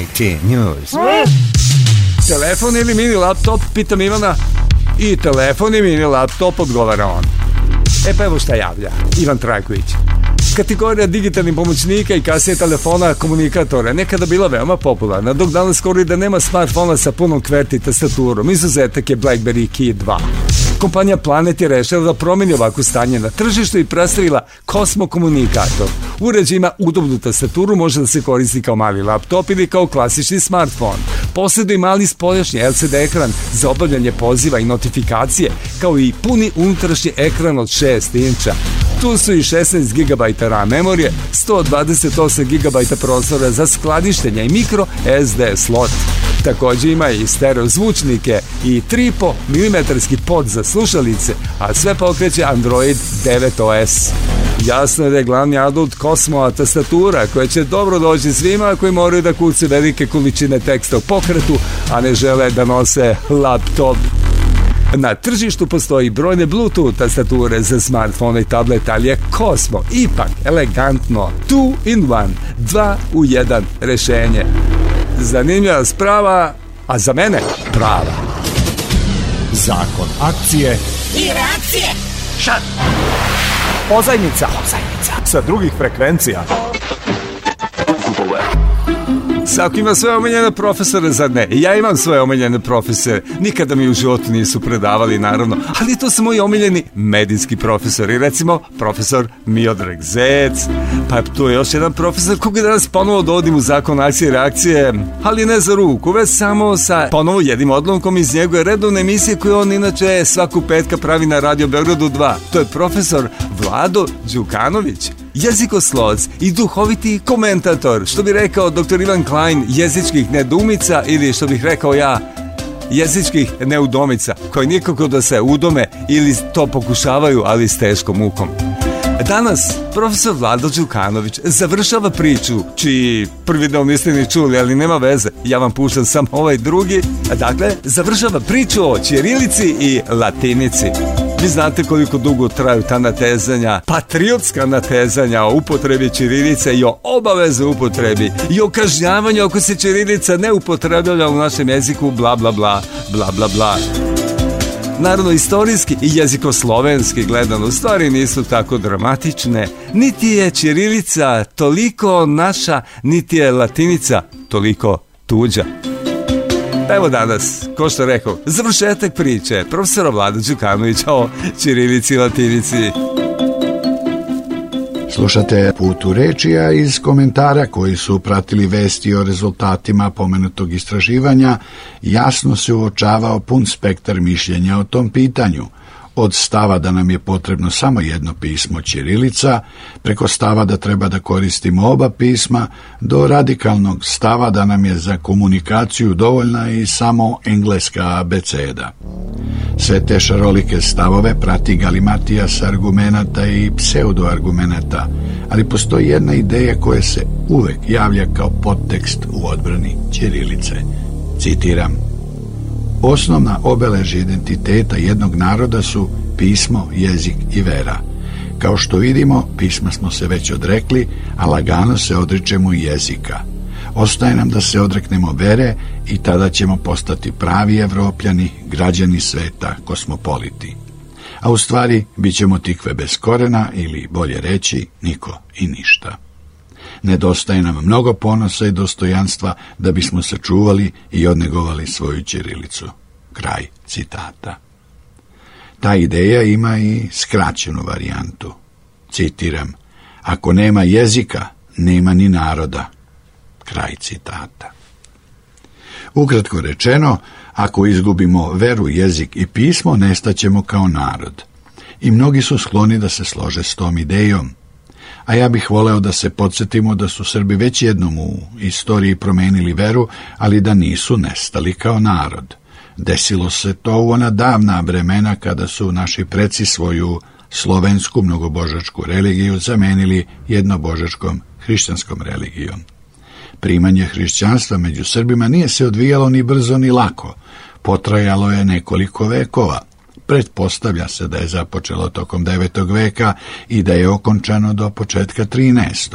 IT News. Telefon ili mini laptop, pitam Ivana. I telefon i mini laptop, odgovara on. E pa evo šta javlja, Ivan Trajković. Kategorija digitalnih pomoćnika i kasnije telefona komunikatora nekada bila veoma popularna, dok danas skoro i da nema smartfona sa punom kverti tastaturom. Izuzetak je BlackBerry Key 2 kompanija Planet je rešila da promeni ovako stanje na tržištu i predstavila Kosmo komunikator. Uređaj ima udobnu tastaturu, može da se koristi kao mali laptop ili kao klasični smartfon. Posjeduje mali spoljašnji LCD ekran za obavljanje poziva i notifikacije, kao i puni unutrašnji ekran od 6 inča. Tu su i 16 GB RAM memorije, 128 GB prostora za skladištenje i mikro SD slot. Takođe ima i zvučnike i 3,5 mm pod za slušalice, a sve pokreće Android 9OS. Jasno je da je glavni adult Kosmoa tastatura koja će dobro doći svima koji moraju da kuce velike količine teksta u pokretu, a ne žele da nose laptop. Na tržištu postoji brojne Bluetooth tastature za smartfone i tablet, ali je Cosmo ipak elegantno 2 in 1, 2 u 1 rešenje zanimljiva sprava, a za mene prava. Zakon akcije i reakcije. Šat. Pozajmica. Pozajmica. Sa drugih frekvencija. Svako ima svoje omiljene profesore, zar ne? Ja imam svoje omiljene profesore. Nikada mi u životu nisu predavali, naravno. Ali to su moji omiljeni medijski profesori. Recimo, profesor Miodrag Zec. Pa tu je još jedan profesor koga danas ponovo dovodim u zakon akcije i reakcije. Ali ne za ruku, već samo sa ponovo jednim odlomkom iz njegove redovne emisije koju on inače svaku petka pravi na Radio Beogradu 2. To je profesor Vlado Đukanović jezikoslovac i duhoviti komentator, što bi rekao dr. Ivan Klein, jezičkih nedumica ili što bih rekao ja, jezičkih neudomica, koji nikako da se udome ili to pokušavaju, ali s teškom mukom. Danas profesor Vlado Đukanović završava priču, čiji prvi deo niste ni čuli, ali nema veze, ja vam puštam samo ovaj drugi. Dakle, završava priču o Ćirilici i Latinici. Vi znate koliko dugo traju ta natezanja, patriotska natezanja o upotrebi Čirilice i o obaveze upotrebi i o kažnjavanju ako se Čirilica ne upotrebljava u našem jeziku, bla bla bla, bla bla bla. Naravno, istorijski i jezikoslovenski gledano stvari nisu tako dramatične. Niti je Čirilica toliko naša, niti je latinica toliko tuđa. Evo danas, ko što rekao, završetak priče profesora Vlada Đukanovića o Čirilici i Latinici. Slušate put u reči, rečija iz komentara koji su pratili vesti o rezultatima pomenutog istraživanja, jasno se uočavao pun spektar mišljenja o tom pitanju – od stava da nam je potrebno samo jedno pismo Ćirilica, preko stava da treba da koristimo oba pisma, do radikalnog stava da nam je za komunikaciju dovoljna i samo engleska abeceda. Sve te šarolike stavove prati galimatija s argumenata i pseudoargumenata, ali postoji jedna ideja koja se uvek javlja kao podtekst u odbrani Ćirilice. Citiram – Osnovna obeležja identiteta jednog naroda su pismo, jezik i vera. Kao što vidimo, pisma smo se već odrekli, a lagano se odričemo i jezika. Ostaje nam da se odreknemo vere i tada ćemo postati pravi evropljani, građani sveta, kosmopoliti. A u stvari, bit ćemo tikve bez korena ili, bolje reći, niko i ništa nedostaje nam mnogo ponosa i dostojanstva da bismo sačuvali i odnegovali svoju ćirilicu. Kraj citata. Ta ideja ima i skraćenu varijantu. Citiram, ako nema jezika, nema ni naroda. Kraj citata. Ukratko rečeno, ako izgubimo veru, jezik i pismo, nestaćemo kao narod. I mnogi su skloni da se slože s tom idejom – a ja bih voleo da se podsjetimo da su Srbi već jednom u istoriji promenili veru, ali da nisu nestali kao narod. Desilo se to u ona davna vremena kada su naši preci svoju slovensku mnogobožačku religiju zamenili jednobožačkom hrišćanskom religijom. Primanje hrišćanstva među Srbima nije se odvijalo ni brzo ni lako, potrajalo je nekoliko vekova – Pretpostavlja se da je započelo tokom 9. veka i da je okončano do početka 13.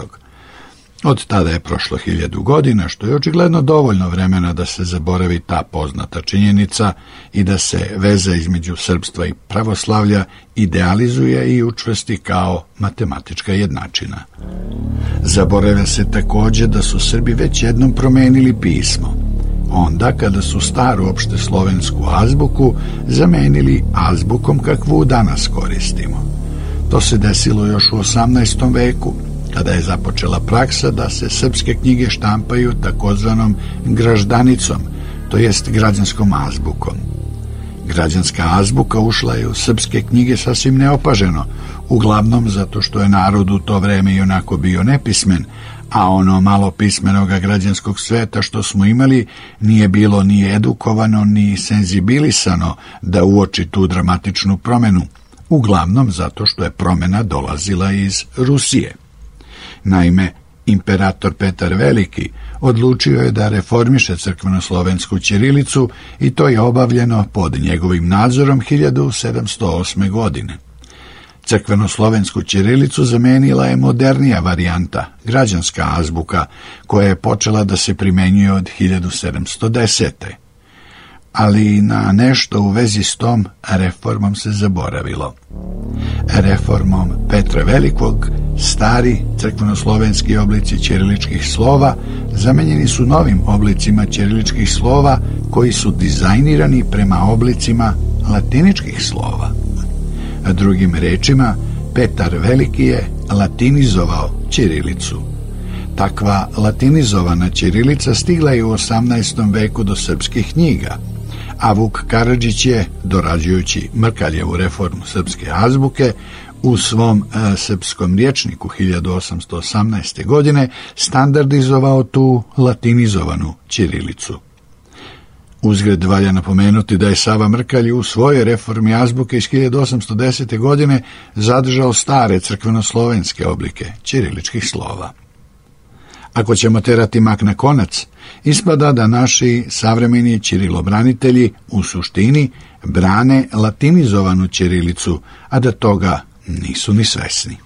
Od tada je prošlo hiljadu godina, što je očigledno dovoljno vremena da se zaboravi ta poznata činjenica i da se veza između srpstva i pravoslavlja idealizuje i učvesti kao matematička jednačina. Zaboravlja se takođe da su Srbi već jednom promenili pismo onda kada su staru opšte slovensku azbuku zamenili azbukom kakvu danas koristimo. To se desilo još u 18. veku, kada je započela praksa da se srpske knjige štampaju takozvanom graždanicom, to jest građanskom azbukom. Građanska azbuka ušla je u srpske knjige sasvim neopaženo, uglavnom zato što je narod u to vreme i onako bio nepismen, a ono malo pismenog građanskog sveta što smo imali nije bilo ni edukovano ni senzibilisano da uoči tu dramatičnu promenu, uglavnom zato što je promena dolazila iz Rusije. Naime, imperator Petar Veliki odlučio je da reformiše crkveno-slovensku ćirilicu i to je obavljeno pod njegovim nadzorom 1708. godine. Crkvenoslovensku ćirilicu zamenila je modernija varijanta, građanska azbuka, koja je počela da se primenjuje od 1710. Ali na nešto u vezi s tom reformom se zaboravilo. Reformom Petra Velikog stari crkvenoslovenski oblici ćiriličkih slova zamenjeni su novim oblicima ćiriličkih slova koji su dizajnirani prema oblicima latiničkih slova. Drugim rečima, Petar Veliki je latinizovao ćirilicu. Takva latinizovana ćirilica stigla je u 18. veku do srpskih knjiga, a Vuk Karadžić je, dorađujući Mrkaljevu reformu srpske azbuke, u svom e, srpskom rječniku 1818. godine standardizovao tu latinizovanu ćirilicu. Uzgred valja napomenuti da je Sava Mrkalj u svojoj reformi azbuke iz 1810. godine zadržao stare crkveno-slovenske oblike ćiriličkih slova. Ako ćemo terati mak na konac, ispada da naši savremeni ćirilobranitelji u suštini brane latinizovanu ćirilicu, a da toga nisu ni svesni.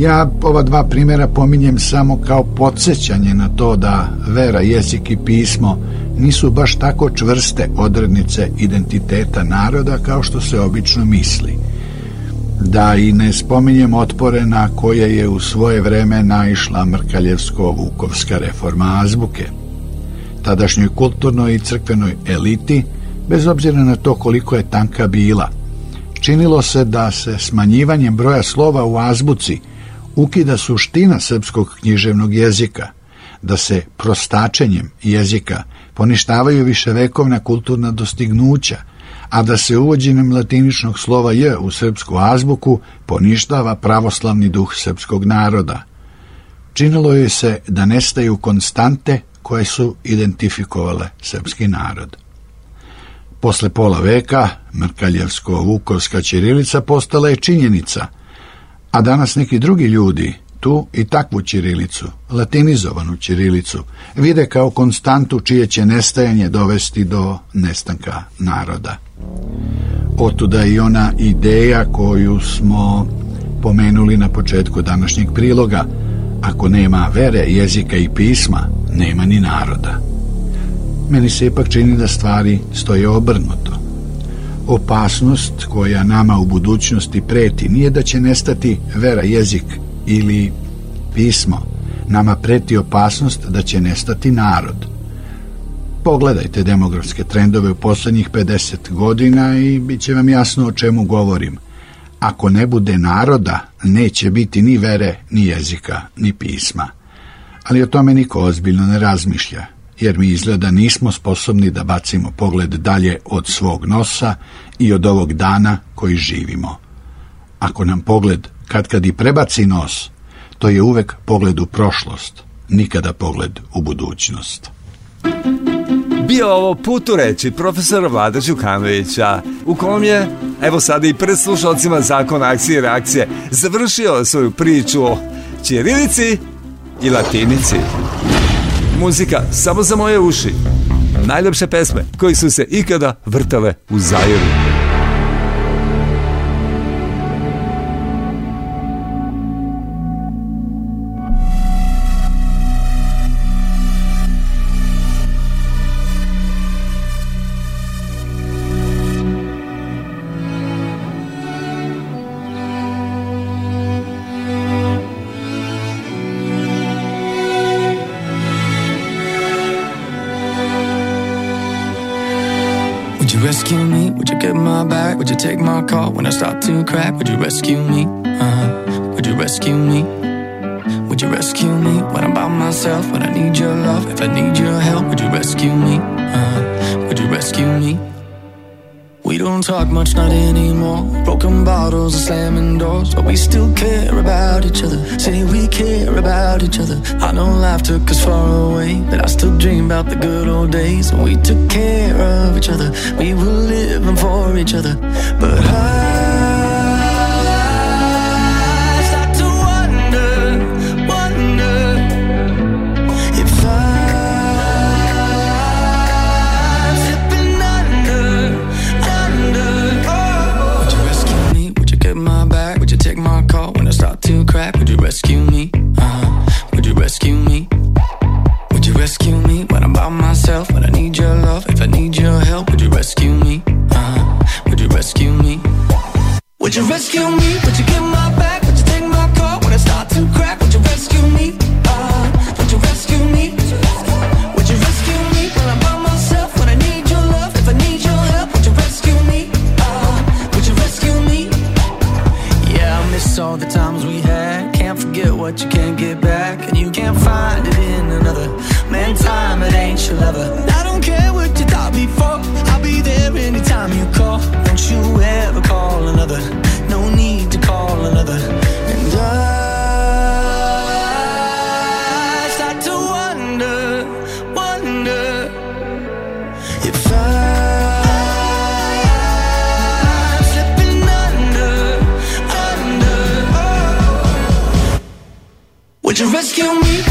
Ja ova dva primjera pominjem samo kao podsjećanje na to da vera, jezik i pismo nisu baš tako čvrste odrednice identiteta naroda kao što se obično misli. Da i ne spominjem otpore na koje je u svoje vreme naišla Mrkaljevsko-Vukovska reforma azbuke. Tadašnjoj kulturnoj i crkvenoj eliti, bez obzira na to koliko je tanka bila, činilo se da se smanjivanjem broja slova u azbuci – ukida suština srpskog književnog jezika, da se prostačenjem jezika poništavaju viševekovna kulturna dostignuća, a da se uvođenjem latiničnog slova j u srpsku azbuku poništava pravoslavni duh srpskog naroda. Činilo je se da nestaju konstante koje su identifikovale srpski narod. Posle pola veka, Mrkaljevsko-Vukovska ćirilica postala je činjenica – A danas neki drugi ljudi tu i takvu ćirilicu, latinizovanu ćirilicu, vide kao konstantu čije će nestajanje dovesti do nestanka naroda. Otuda i ona ideja koju smo pomenuli na početku današnjeg priloga, ako nema vere, jezika i pisma, nema ni naroda. Meni se ipak čini da stvari stoje obrnuto opasnost koja nama u budućnosti preti nije da će nestati vera, jezik ili pismo. Nama preti opasnost da će nestati narod. Pogledajte demografske trendove u poslednjih 50 godina i bit će vam jasno o čemu govorim. Ako ne bude naroda, neće biti ni vere, ni jezika, ni pisma. Ali o tome niko ozbiljno ne razmišlja jer mi izgleda nismo sposobni da bacimo pogled dalje od svog nosa i od ovog dana koji živimo. Ako nam pogled kad kad i prebaci nos, to je uvek pogled u prošlost, nikada pogled u budućnost. Bio ovo put u reči profesora Vlada Đukanovića, u kom je, evo sada i pred slušalcima zakona akcije i reakcije, završio svoju priču o Čirilici i Latinici muzika samo za moje uši. Najljepše pesme koji su se ikada vrtale u zajeru. Would you take my call when I start to crack? Would you rescue me? Uh-huh. Would you rescue me? Would you rescue me when I'm by myself? When I need your love, if I need your help, would you rescue me? Uh-huh. Would you rescue me? We don't talk much, not anymore. Broken bottles and slamming doors, but we still care about each other. Say we care about each other. I know life took us far away, but I still dream about the good old days. when We took care of each other, we were living for each other. But I you rescue me?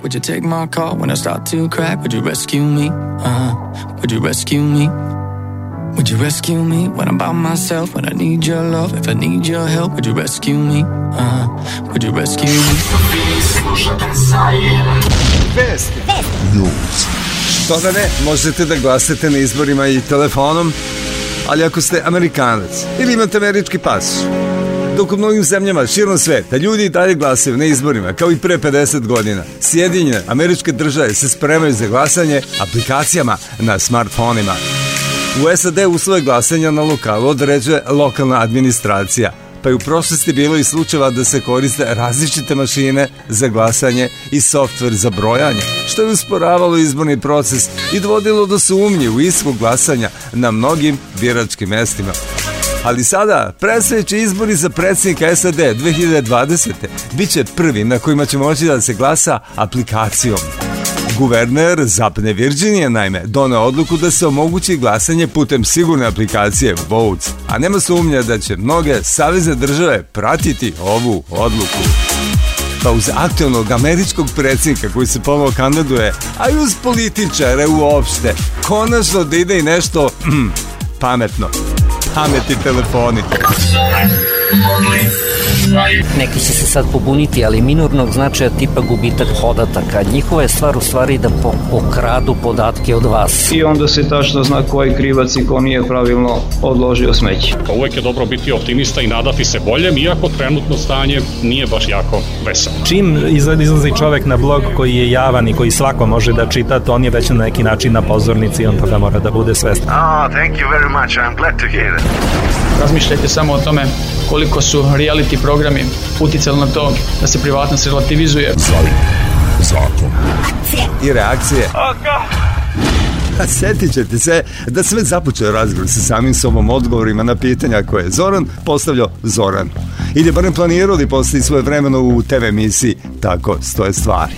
back? Would you take my call when I start to crack? Would you rescue me? Uh-huh. Would you rescue me? Would you rescue me when I'm by myself? When I need your love, if I need your help, would you rescue me? uh Would you rescue me? Best. Best. News. Što da ne, možete da glasate na izborima i telefonom, ali ako ste Amerikanac ili imate američki pas, dok u mnogim zemljama širom sveta ljudi i dalje glasaju na izborima kao i pre 50 godina. Sjedinjene američke države se spremaju za glasanje aplikacijama na smartfonima. U SAD uslove glasanja na lokalu određuje lokalna administracija, pa je u prošlosti bilo i slučajeva da se koriste različite mašine za glasanje i softver za brojanje, što je usporavalo izborni proces i dovodilo do sumnje u ishod glasanja na mnogim biračkim mestima. Ali sada, predstojeći izbori za predsjednika SAD 2020. Biće prvi na kojima će moći da se glasa aplikacijom. Guverner Zapne Virginije, naime, donao odluku da se omogući glasanje putem sigurne aplikacije Votes, a nema sumnja da će mnoge savezne države pratiti ovu odluku. Pa uz aktualnog američkog predsjednika koji se pomao kandiduje, a i uz političare uopšte, konačno da ide i nešto mm, pametno. Hängt die Telefone. Neki će se sad pobuniti, ali minornog značaja tipa gubitak podataka. Njihova je stvar u stvari da po, pokradu podatke od vas. I onda se tačno zna koji krivac i ko nije pravilno odložio smeće. Pa uvek je dobro biti optimista i nadati se boljem, iako trenutno stanje nije baš jako veselo. Čim izlazi čovek na blog koji je javan i koji svako može da čita, to on je već na neki način na pozornici i on toga mora da bude svestan. Oh, thank you very much, I'm glad to hear it. Razmišljajte samo o tome koliko su reality programi uticali na to da se privatnost relativizuje. Zoli. Zakon. I reakcije. Oh, A setit ćete se da sve započeo razgovor sa samim sobom odgovorima na pitanja koje je Zoran postavljao Zoran. Ili barem planirali da svoje vremeno u TV emisiji Tako stoje stvari.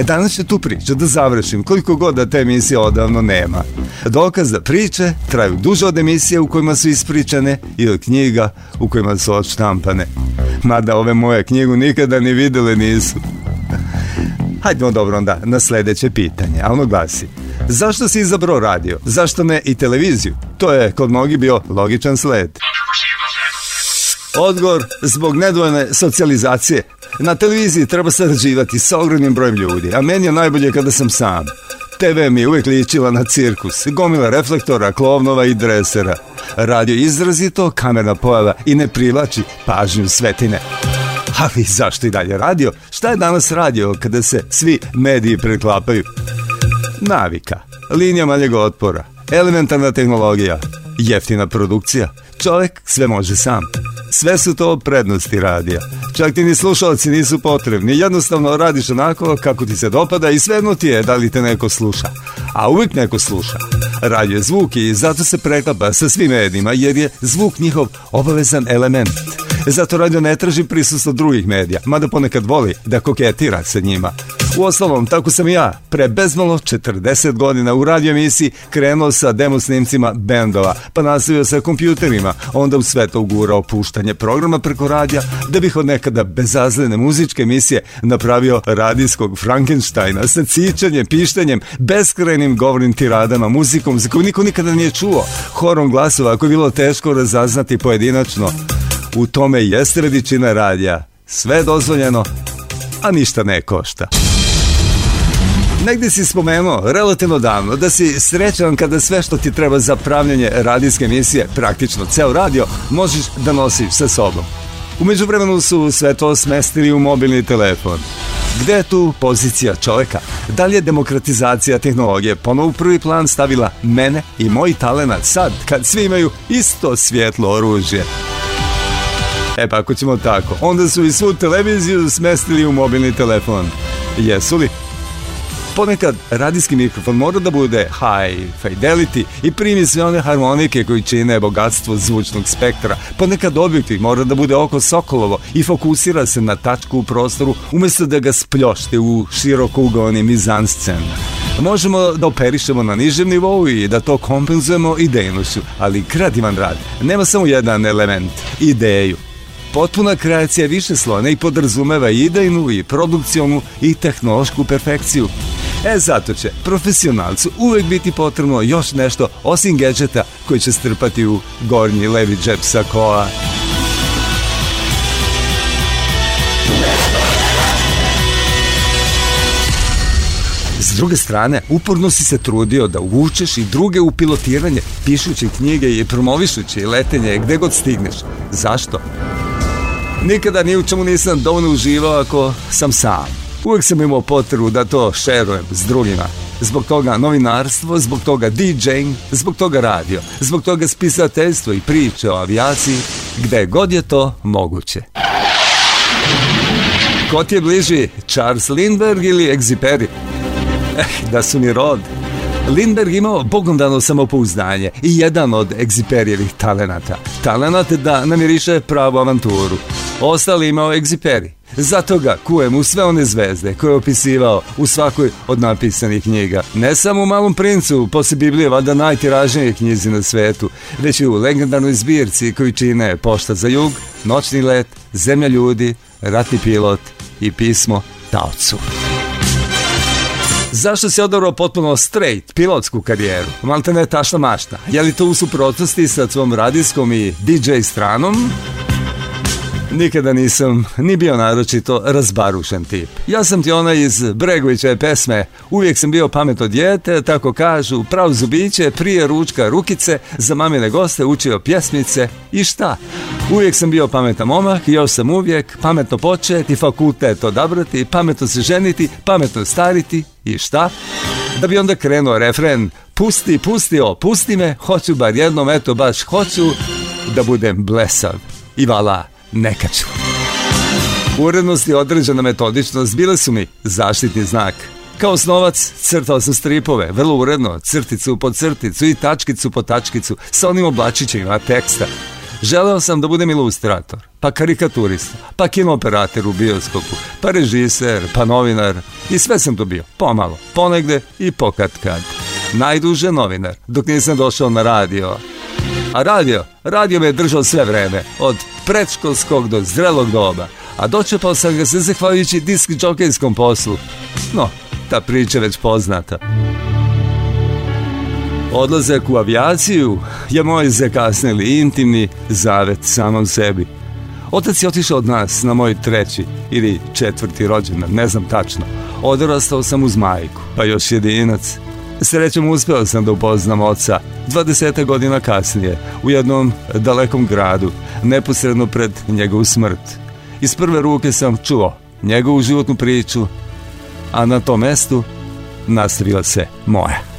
E danas će tu priču da završim, koliko god da te emisije odavno nema. Dokaz da priče traju duže od emisije u kojima su ispričane i od knjiga u kojima su odštampane. Mada ove moje knjigu nikada ni videle nisu. Hajdemo dobro onda na sledeće pitanje, a ono glasi Zašto si izabrao radio? Zašto ne i televiziju? To je kod mnogi bio logičan sled. Odgovor zbog nedvojene socijalizacije. Na televiziji treba sarađivati sa ogromnim brojem ljudi, a meni je najbolje kada sam sam. TV mi je uvijek ličila na cirkus, gomila reflektora, klovnova i dresera. Radio izrazito, kamerna pojava i ne privlači pažnju svetine. Ali zašto i dalje radio? Šta je danas radio kada se svi mediji preklapaju? Navika, linija manjeg otpora, elementarna tehnologija, Jeftina produkcija. Čovek sve može sam. Sve su to prednosti radija. Čak ti ni slušalci nisu potrebni. Jednostavno radiš onako kako ti se dopada i svejedno ti je da li te neko sluša. A uvijek neko sluša. Radio je zvuk i zato se preklapa sa svim medijima jer je zvuk njihov obavezan element. Zato radio ne traži prisustvo drugih medija, mada ponekad voli da koketira sa njima. U osnovom, tako sam ja, pre bezmalo 40 godina u radio emisiji krenuo sa demo snimcima bendova, pa nastavio sa kompjuterima, onda u sve to ugurao puštanje programa preko radija, da bih od nekada bezazlene muzičke emisije napravio radijskog Frankensteina sa cičanjem, pištanjem, beskrajnim govornim tiradama, muzikom za koju niko nikada nije čuo, horom glasova koje je bilo teško razaznati pojedinačno. U tome jeste veličina radija, sve dozvoljeno, a ništa ne košta. Negde si spomenuo, relativno davno, da si srećan kada sve što ti treba za pravljanje radijske emisije, praktično ceo radio, možeš da nosiš sa sobom. U međuvremenu su sve to smestili u mobilni telefon. Gde je tu pozicija čoveka? Da li je demokratizacija tehnologije ponovo u prvi plan stavila mene i moj talenat sad, kad svi imaju isto svjetlo oružje? E pa ako ćemo tako, onda su i svu televiziju smestili u mobilni telefon. Jesu li? Ponekad radijski mikrofon mora da bude high fidelity i primi sve one harmonike koji čine bogatstvo zvučnog spektra. Ponekad objektiv mora da bude oko sokolovo i fokusira se na tačku u prostoru umesto da ga spljošte u široko ugoni mizanscen. Možemo da operišemo na nižem nivou i da to kompenzujemo idejnošću, ali kreativan rad nema samo jedan element, ideju. Potpuna kreacija više slona i podrazumeva idejnu i produkcionu i tehnološku perfekciju. E zato će profesionalcu uvek biti potrebno još nešto osim gadžeta koji će strpati u gornji levi džep sakoa. S druge strane, uporno si se trudio da uvučeš i druge u pilotiranje, pišući knjige i promovišući letenje gde god stigneš. Zašto? Nikada ni u čemu nisam dovoljno uživao ako sam sam. Uvijek sam imao potrebu da to šerujem s drugima. Zbog toga novinarstvo, zbog toga DJing, zbog toga radio, zbog toga spisateljstvo i priče o avijaciji, gde god je to moguće. Ko ti je bliži, Charles Lindbergh ili Exiperi? Eh, da su mi rod. Lindbergh imao bogom dano samopouzdanje i jedan od Exiperijevih talenata. Talenat da namiriše pravu avanturu ostali imao ovaj egziperi. Zato ga kujem u sve one zvezde koje je opisivao u svakoj od napisanih knjiga. Ne samo u Malom princu, posle Biblije valjda najtiražnije knjizi na svetu, već i u legendarnoj zbirci koji čine Pošta za jug, Noćni let, Zemlja ljudi, Ratni pilot i pismo Taocu. Zašto si odabrao potpuno straight, pilotsku karijeru? Malte ne tašna mašta. Je li to u suprotnosti sa tvom radijskom i DJ stranom? Nikada nisam ni bio naročito razbarušen tip. Ja sam ti ona iz Bregovićeve pesme Uvijek sam bio pametno dijete, tako kažu, prav zubiće, prije ručka rukice, za mamine goste učio pjesmice i šta? Uvijek sam bio pametan momak, još sam uvijek, pametno početi, fakultet odabrati, pametno se ženiti, pametno stariti i šta? Da bi onda krenuo refren Pusti, pusti, o, pusti me, hoću bar jednom, eto baš hoću da budem blesav. I vala, Nekad ću. Urednost i određena metodičnost bile su mi zaštitni znak. Kao osnovac crtao sam stripove, vrlo uredno, crticu po crticu i tačkicu po tačkicu sa onim oblačićima teksta. Želeo sam da budem ilustrator, pa karikaturista, pa kinooperater u bioskopu, pa režiser, pa novinar i sve sam to bio, pomalo, ponegde i pokad kad. Najduže novinar, dok nisam došao na radio. A radio, radio me je držao sve vreme, od predškolskog do zrelog doba, a dočepao sam ga se zahvaljujući disk džokejskom poslu. No, ta priča već poznata. Odlazak u avijaciju je moj zakasnili intimni zavet samom sebi. Otac je otišao od nas na moj treći ili četvrti rođendan, ne znam tačno. Odrastao sam uz majku, pa još jedinac. Srećom uspeo sam da upoznam oca 20 godina kasnije u jednom dalekom gradu, neposredno pred njegovu smrt. Iz prve ruke sam čuo njegovu životnu priču, a na tom mestu nastavila se moja.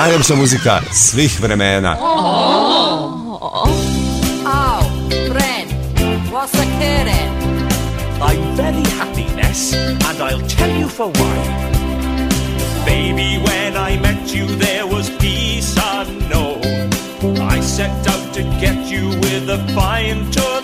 Najljepša muzika svih vremena. Oh, Fred, what's the kidding? I'm very happy, Ness, and I'll tell you for why. Baby, when I met you, there was peace unknown. I set out to get you with a fine tour.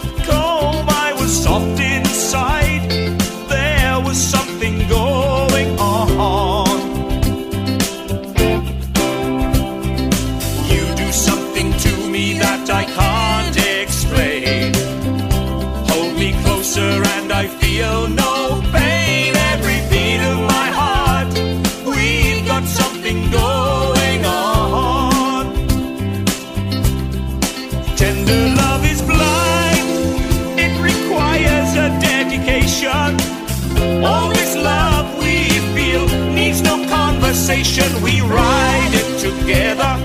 we ride it together.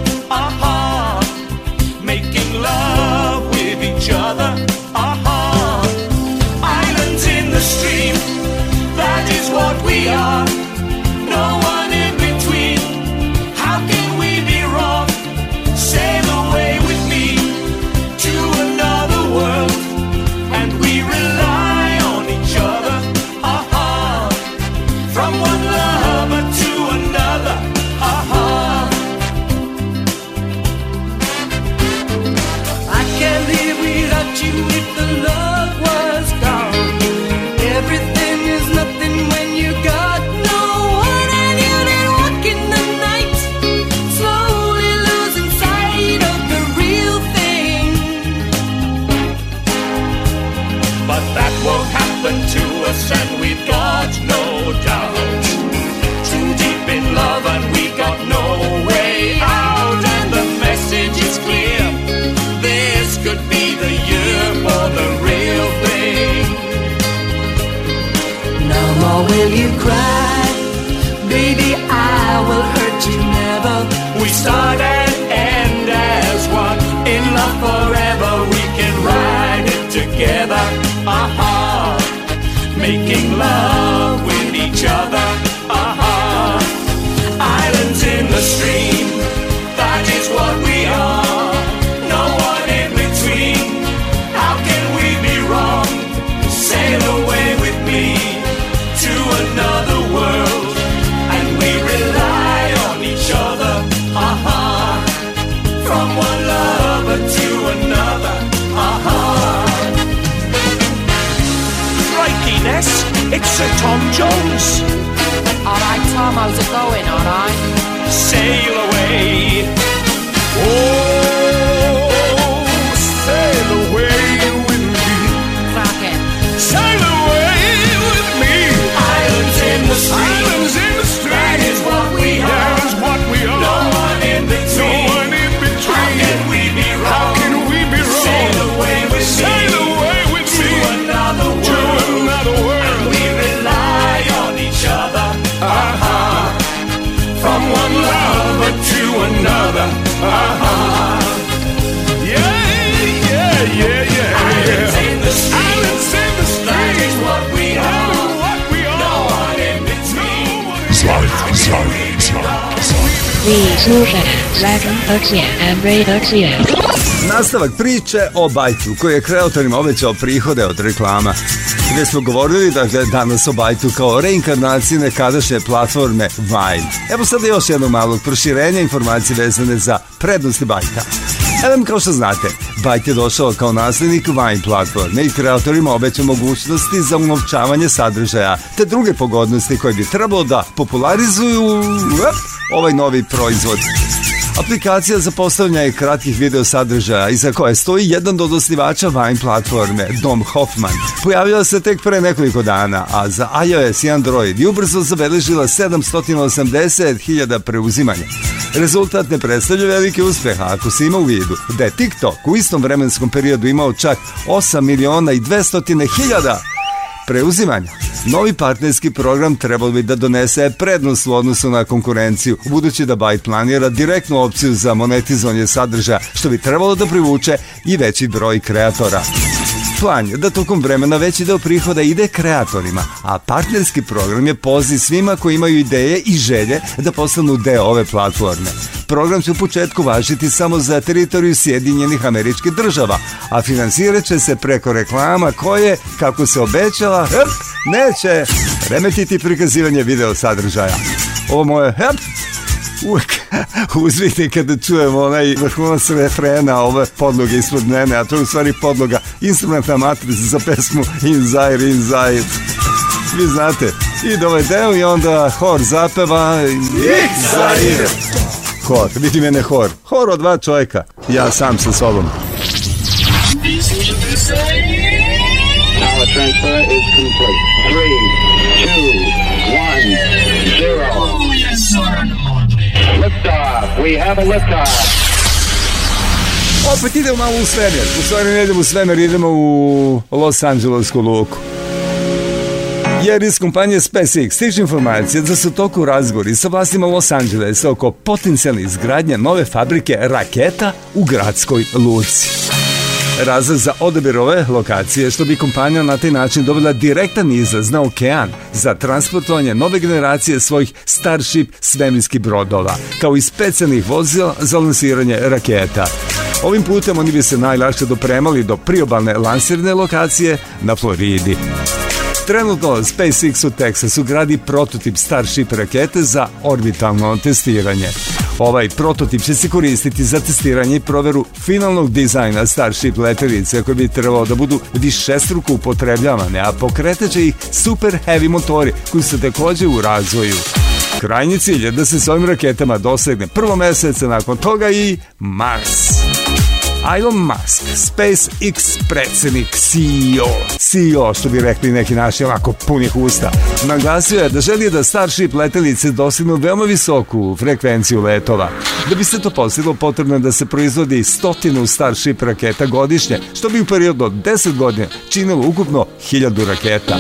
Jones. Alright, Tom, how's it going, alright? Sail away. vi slušate Dragon Taxija Andrej Taxija. Nastavak priče o Bajtu koji je kreatorima obećao prihode od reklama. Gde smo govorili dakle, danas o Bajtu kao reinkarnaciji nekadašnje platforme Vine. Evo sada još jednog malog proširenja informacije vezane za prednosti Bajta. Elem, kao što znate, Bajt je došao kao naslednik Vine platforme i kreatorima obeća mogućnosti za unovčavanje sadržaja, te druge pogodnosti koje bi trebalo da popularizuju... Up ovaj novi proizvod. Aplikacija za postavljanje kratkih video sadržaja iza koje stoji jedan od osnivača Vine platforme, Dom Hoffman. Pojavila se tek pre nekoliko dana, a za iOS i Android je ubrzo zabeležila 780.000 preuzimanja. Rezultat ne predstavlja velike uspeha ako se ima u vidu da je TikTok u istom vremenskom periodu imao čak 8 miliona i 200 hiljada preuzimanja. Novi partnerski program trebalo bi da donese prednost u odnosu na konkurenciju, budući da Byte planira direktnu opciju za monetizovanje sadržaja, što bi trebalo da privuče i veći broj kreatora plan je da tokom vremena veći deo prihoda ide kreatorima, a partnerski program je poziv svima koji imaju ideje i želje da postanu deo ove platforme. Program će u početku važiti samo za teritoriju Sjedinjenih američkih država, a finansirat će se preko reklama koje, kako se obećala, hep, neće remetiti prikazivanje video sadržaja. Ovo moje hep, uvek uzvite kada čujem onaj vrhunac refrena, ove podloge ispod mene, a to je u stvari podloga instrumenta matrice za pesmu Inzair, Inzair. Vi znate, ide ovaj deo i onda hor zapeva Inzair! Hor, vidi mene hor. Hor od dva čovjeka, ja sam sa sobom. Now the transfer is complete. Three, two, liftoff. We have a liftoff. Opet idemo malo u svemir. U stvari ne idemo u svemir, idemo u Los Angelesku luku. Jer iz kompanije SpaceX stiže informacija da su toku razgovori sa vlastima Los Angelesa oko potencijalne izgradnje nove fabrike raketa u gradskoj luci. Razlog za odabir ove lokacije, što bi kompanija na taj način dobila direktan izlaz na okean za transportovanje nove generacije svojih Starship svemirskih brodova, kao i specijalnih vozila za lansiranje raketa. Ovim putem oni bi se najlakše dopremali do priobalne lansirne lokacije na Floridi. Trenutno SpaceX u Texasu gradi prototip Starship rakete za orbitalno testiranje. Ovaj prototip će se koristiti za testiranje i proveru finalnog dizajna Starship letelice koji bi trebalo da budu višestruko upotrebljavane, a pokretaće ih super heavy motori koji su takođe u razvoju. Krajnji cilj je da se s ovim raketama dosegne prvo meseca, nakon toga i Mars. Elon Musk, SpaceX predsednik, CEO, CEO što bi rekli neki naši ovako punih usta, naglasio je da želi da Starship letelice dosignu veoma visoku frekvenciju letova. Da bi se to postiglo potrebno je da se proizvodi stotinu Starship raketa godišnje, što bi u periodu od 10 godina činilo ukupno 1000 raketa.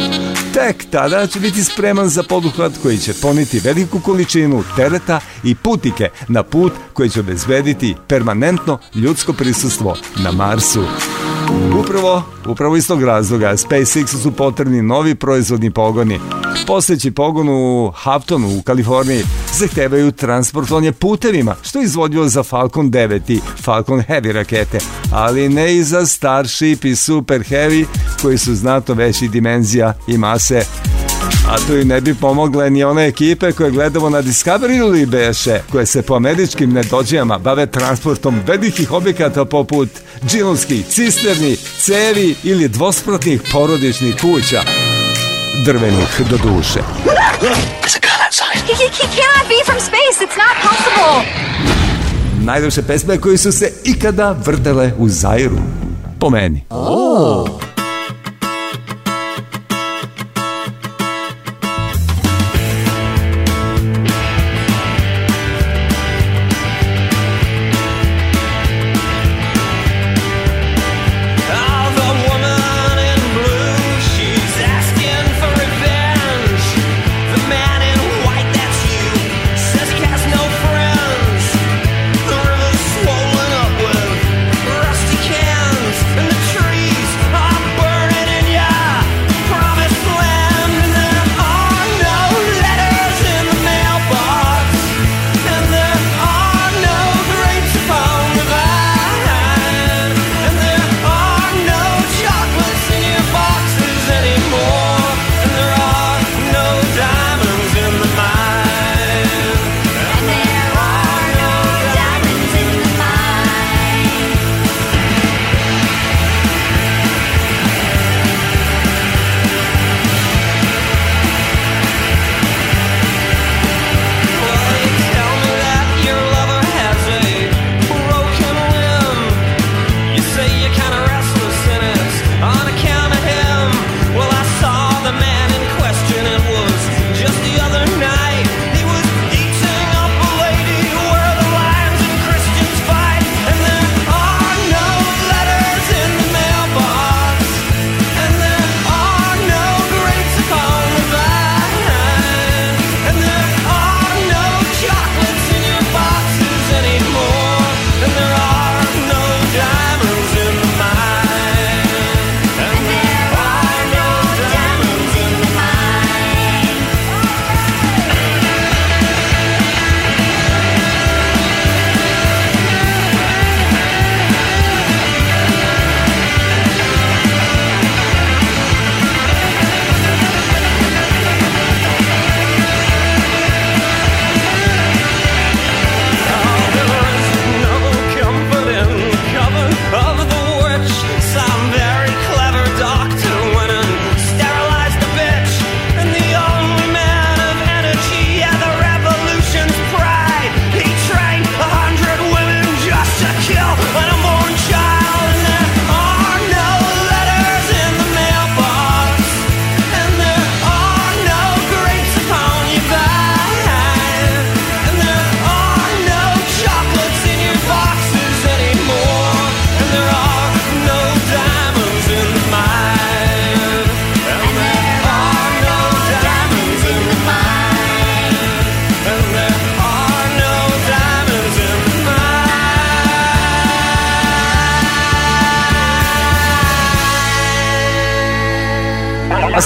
Tek tada će biti spreman za poduhvat koji će poniti veliku količinu tereta i putike na put koji će obezbediti permanentno ljudsko prisustvo prisustvo na Marsu. Upravo, upravo iz tog razloga SpaceX su potrebni novi proizvodni pogoni. Postojeći pogon u Haftonu u Kaliforniji zahtevaju transportovanje putevima, što je izvodljivo za Falcon 9 i Falcon Heavy rakete, ali ne i za Starship i Super Heavy koji su znato veći dimenzija i mase. A tu i ne bi pomogle ni one ekipe koje gledamo na Discovery ili beše, koje se po američkim nedođijama bave transportom velikih objekata poput džilonskih cisterni, cevi ili dvospratnih porodičnih kuća. Drvenih do duše. Najljepše pesme koje su se ikada vrdele u Zairu. Po meni. Oh.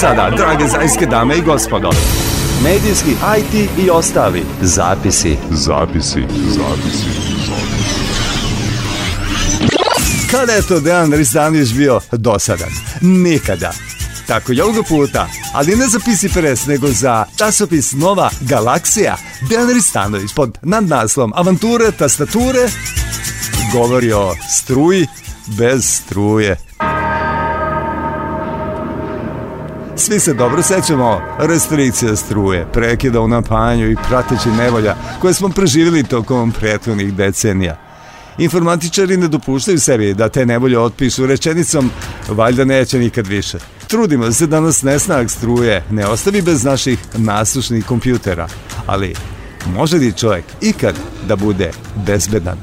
sada, drage zajske dame i gospodo, medijski IT i ostavi zapisi. Zapisi, zapisi, zapisi. Kada je to Dejan Ristanović bio dosadan? Nikada. Tako i ovoga puta, ali ne za PC Press, nego za časopis Nova Galaksija, Dejan Ristanović pod nadnaslom Avanture, tastature, govori o struji bez struje. Svi se dobro sećamo restrikcija struje, prekida u napajanju i prateći nevolja koje smo preživjeli tokom prethodnih decenija. Informatičari ne dopuštaju sebi da te nevolje otpišu rečenicom valjda neće nikad više. Trudimo se da nas nesnag struje ne ostavi bez naših nasušnih kompjutera, ali može li čovjek ikad da bude bezbedan?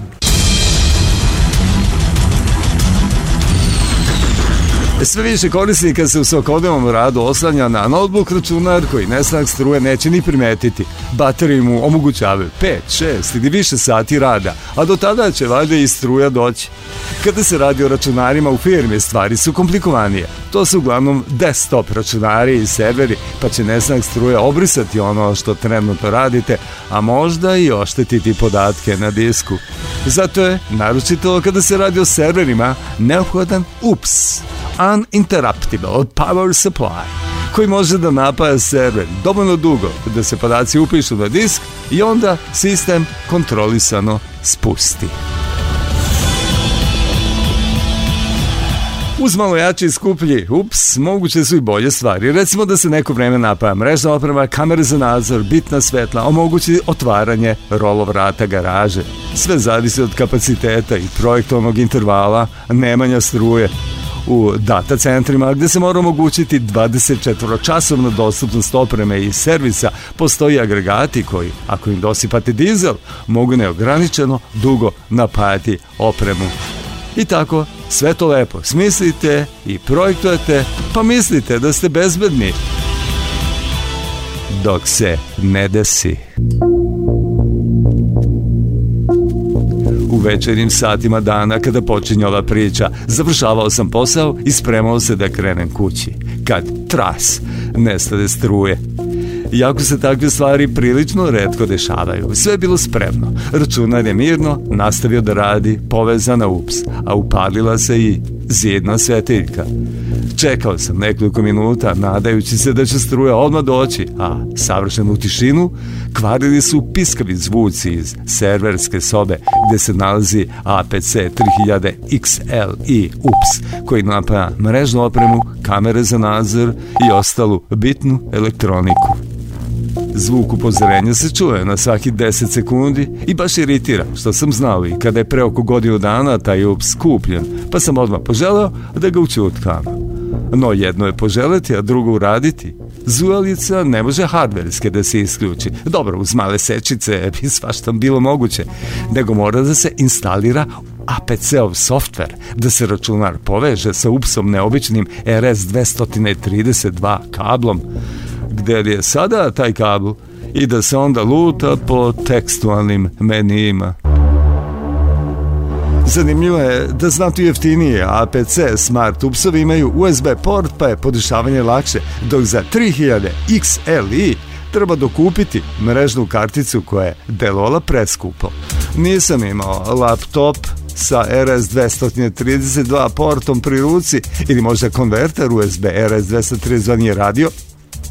E, sve više korisnika se u svakodnevnom radu oslanja na notebook računar koji nestanak struje neće ni primetiti. Baterije mu omogućavaju 5, 6 ili više sati rada, a do tada će valjda i struja doći. Kada se radi o računarima u firmi, stvari su komplikovanije. To su uglavnom desktop računari i serveri, pa će neznak struje obrisati ono što trenutno radite, a možda i oštetiti podatke na disku. Zato je, naročito kada se radi o serverima, neophodan UPS, Uninterruptible Power Supply, koji može da napaja server dovoljno dugo da se podaci upišu na disk i onda sistem kontrolisano spusti. Uz malo jači i skuplji, ups, moguće da su i bolje stvari. Recimo da se neko vreme napaja mrežna oprava, kamere za nadzor, bitna svetla, omogući otvaranje rolo vrata garaže. Sve zavisi od kapaciteta i projektovnog intervala, nemanja struje u data centrima gde se mora omogućiti 24-časovna dostupnost opreme i servisa, postoji agregati koji, ako im dosipate dizel, mogu neograničeno dugo napajati opremu. I tako, sve to lepo smislite i projektujete, pa mislite da ste bezbedni. Dok se ne desi. U večernim satima dana kada počinje ova priča, završavao sam posao i spremao se da krenem kući. Kad tras, nestade struje, iako se takve stvari prilično redko dešavaju. Sve je bilo spremno. Računar je mirno nastavio da radi povezana ups, a upalila se i zidna svetiljka. Čekao sam nekoliko minuta, nadajući se da će struja odmah doći, a savršenu tišinu kvarili su piskavi zvuci iz serverske sobe gde se nalazi APC 3000 XL i UPS koji napaja mrežnu opremu, kamere za nadzor i ostalu bitnu elektroniku. Zvuk upozorenja se čuje na svaki 10 sekundi i baš iritira, što sam znao i kada je pre oko godinu dana taj up skupljen, pa sam odmah poželeo da ga učutkam. No jedno je poželeti, a drugo uraditi. Zujalica ne može hardverske da se isključi. Dobro, uz male sečice bi svašta bilo moguće, nego mora da se instalira APC-ov softver, da se računar poveže sa UPS-om neobičnim RS-232 kablom gde je sada taj kabl i da se onda luta po tekstualnim menijima. Zanimljivo je da znatu jeftinije, APC Smart Upsovi imaju USB port pa je podešavanje lakše, dok za 3000 XLI treba dokupiti mrežnu karticu koja je delovala preskupo. Nisam imao laptop sa RS-232 portom pri ruci ili možda konverter USB RS-232 nije radio,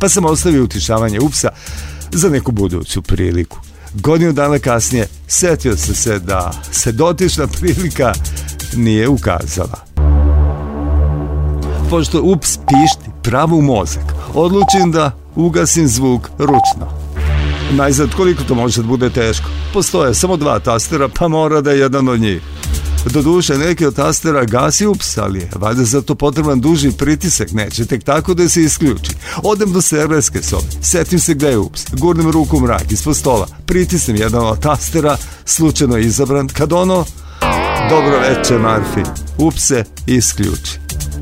pa sam ostavio utišavanje upsa za neku buduću priliku. Godinu dana kasnije setio se se da se dotična prilika nije ukazala. Pošto ups pišti pravo u mozak, odlučim da ugasim zvuk ručno. Najzad koliko to može da bude teško? Postoje samo dva tastera, pa mora da je jedan od njih. Doduše, neki od tastera gasi upsalije, valjda za to potreban duži pritisak, neće tek tako da se isključi. Odem do serverske sobe, setim se gde je ups, gurnem ruku mrak ispod stola, pritisnem jedan od tastera, slučajno izabran, kad ono Dobro veče, Marfi. Upse, isključi.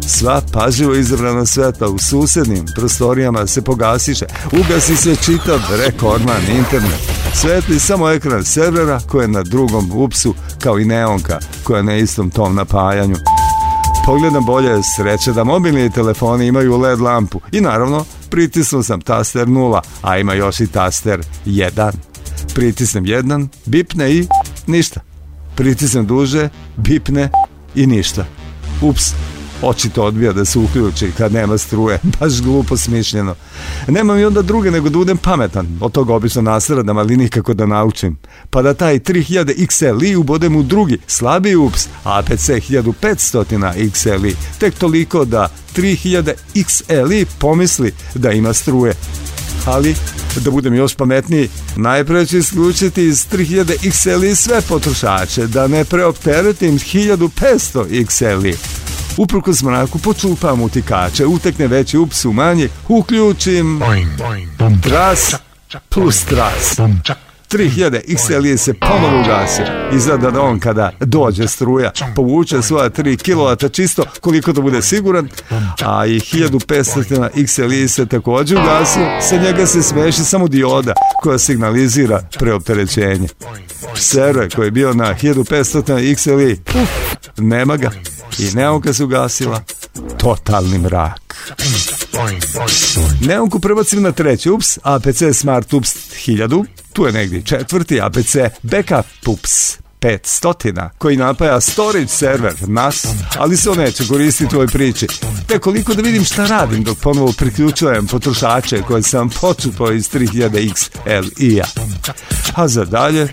Sva pažljivo izabrana sveta u susednim prostorijama se pogasiše. Ugasi se čitav rekorman internet. Svetli samo ekran servera koji je na drugom upsu kao i neonka koja je na istom tom napajanju. Pogledam bolje sreće da mobilni telefoni imaju LED lampu i naravno pritisnu sam taster 0, a ima još i taster 1. Pritisnem 1, bipne i ništa pritisne duže, bipne i ništa. Ups, očito odbija da se uključi kad nema struje, baš glupo smišljeno. Nemam i onda druge nego da udem pametan, od toga obično nasradam, ali nikako da naučim. Pa da taj 3000 XLI ubodem u drugi, slabiji ups, APC 1500 XLI, tek toliko da 3000 XLI pomisli da ima struje ali da budem još pametniji, najpre ću isključiti iz 3000 XL-i sve potrošače, da ne preopteretim 1500 XL-i. Uprko smraku počupam utikače, utekne veći ups u manji, uključim... Boing, boing, bum, ras, plus ras. Bum, čak, 3000 XL XLE se ponovo ugasi i da on kada dođe struja povuče svoja 3 kW čisto koliko to bude siguran a i 1500 XLE se također ugasio sa njega se smeši samo dioda koja signalizira preopterećenje Server koji je bio na 1500 XL uf, nema ga i neonka se ugasila totalni mrak neonku prebacim na treći ups APC Smart Ups 1000 tu je negdje četvrti APC Backup Pups 500 koji napaja storage server nas, ali se on neće koristiti u ovoj priči. Te koliko da vidim šta radim dok ponovo priključujem potrošače koje sam počupao iz 3000 XLI-a. A pa za dalje,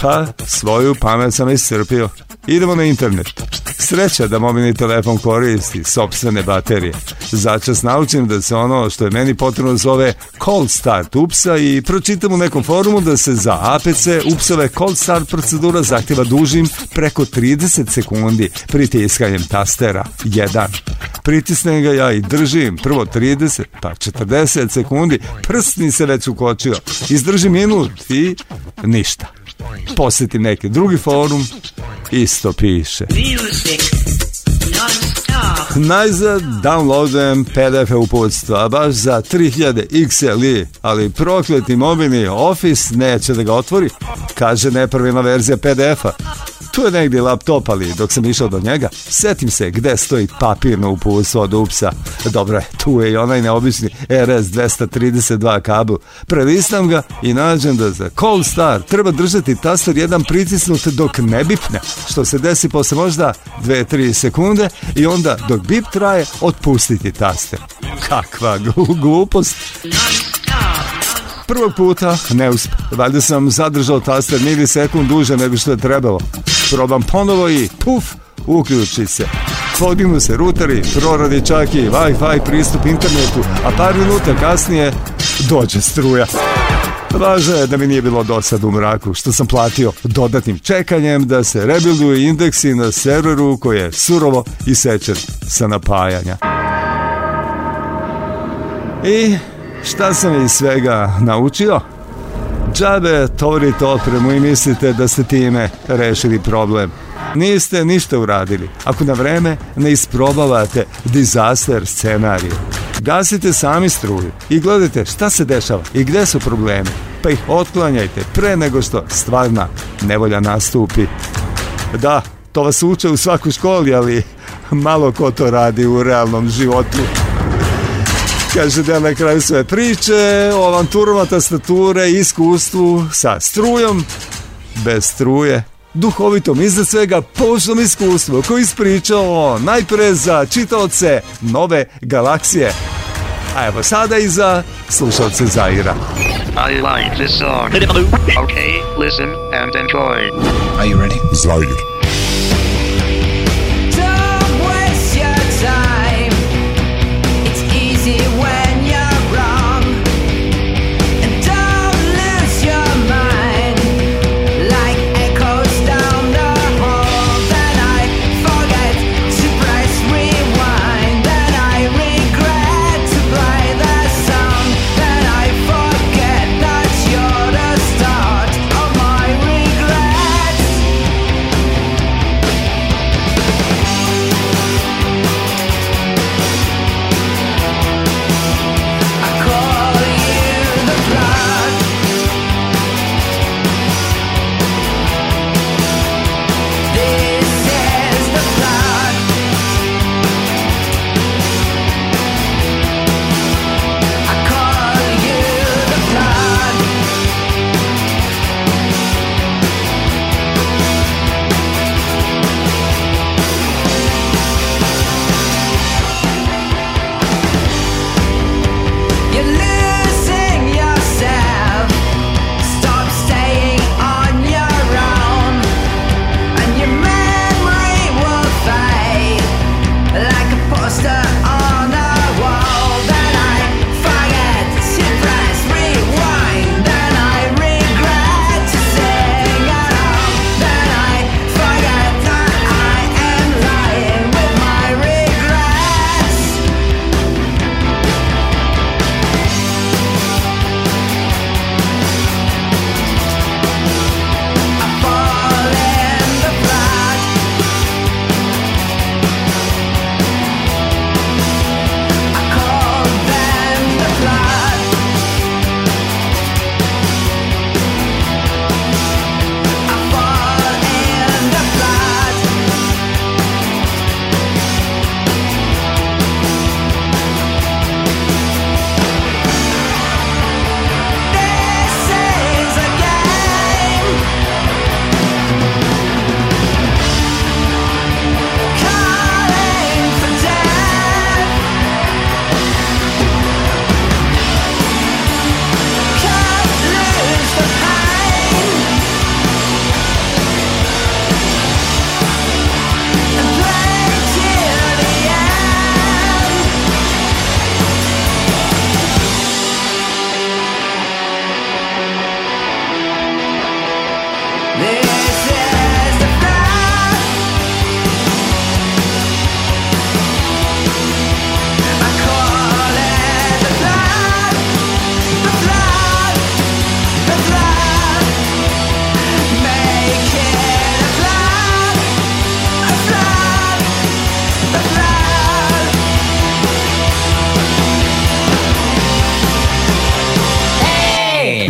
pa svoju pamet sam iscrpio. Idemo na internet. Sreća da mobilni telefon koristi sobstvene baterije. Začas naučim da se ono što je meni potrebno zove cold start UPS-a i pročitam u nekom forumu da se za APC UPS-ove cold start procedura zahtjeva dužim preko 30 sekundi pritiskanjem tastera 1. Pritisnem ga ja i držim prvo 30 pa 40 sekundi, prst mi se već ukočio. izdržim minut i ništa posjetim neki drugi forum, isto piše. Najzad downloadujem PDF uputstva, baš za 3000 XLE, ali prokleti mobilni Office neće da ga otvori, kaže neprvima verzija PDF-a. Tu je negdje laptop, ali dok sam išao do njega, setim se gde stoji papirno uputstvo od upsa. Dobro je, tu je i onaj neobični RS-232 kabel. Prelistam ga i nađem da za Cold Star treba držati taster jedan pritisnut dok ne bipne, što se desi posle možda 2-3 sekunde i onda dok bip traje, otpustiti taster. Kakva glupost! Prvog puta neusp. usp. Valjda sam zadržao taster milisekund duže nego što je trebalo. Probam ponovo i puf, uključi se. Podignu se ruteri, proradi čaki, i Wi-Fi pristup internetu, a par minuta kasnije dođe struja. Važno je da mi nije bilo dosad u mraku, što sam platio dodatnim čekanjem da se rebuilduju indeksi na serveru koji je surovo isečen sa napajanja. I Šta sam iz svega naučio? Džabe tovorite opremu i mislite da ste time rešili problem. Niste ništa uradili ako na vreme ne isprobavate disaster scenariju. Gasite sami struju i gledajte šta se dešava i gde su problemi, pa ih otklanjajte pre nego što stvarna nevolja nastupi. Da, to vas uče u svakoj školi, ali malo ko to radi u realnom životu. Kaže da na kraju sve priče o avanturama tastature, iskustvu sa strujom, bez struje, duhovitom iznad svega poučnom iskustvu koji ispričao najpre za čitaoce nove galaksije. A evo sada i za slušalce Zaira. I like this song. Okay, listen and enjoy. Are you ready? Zair.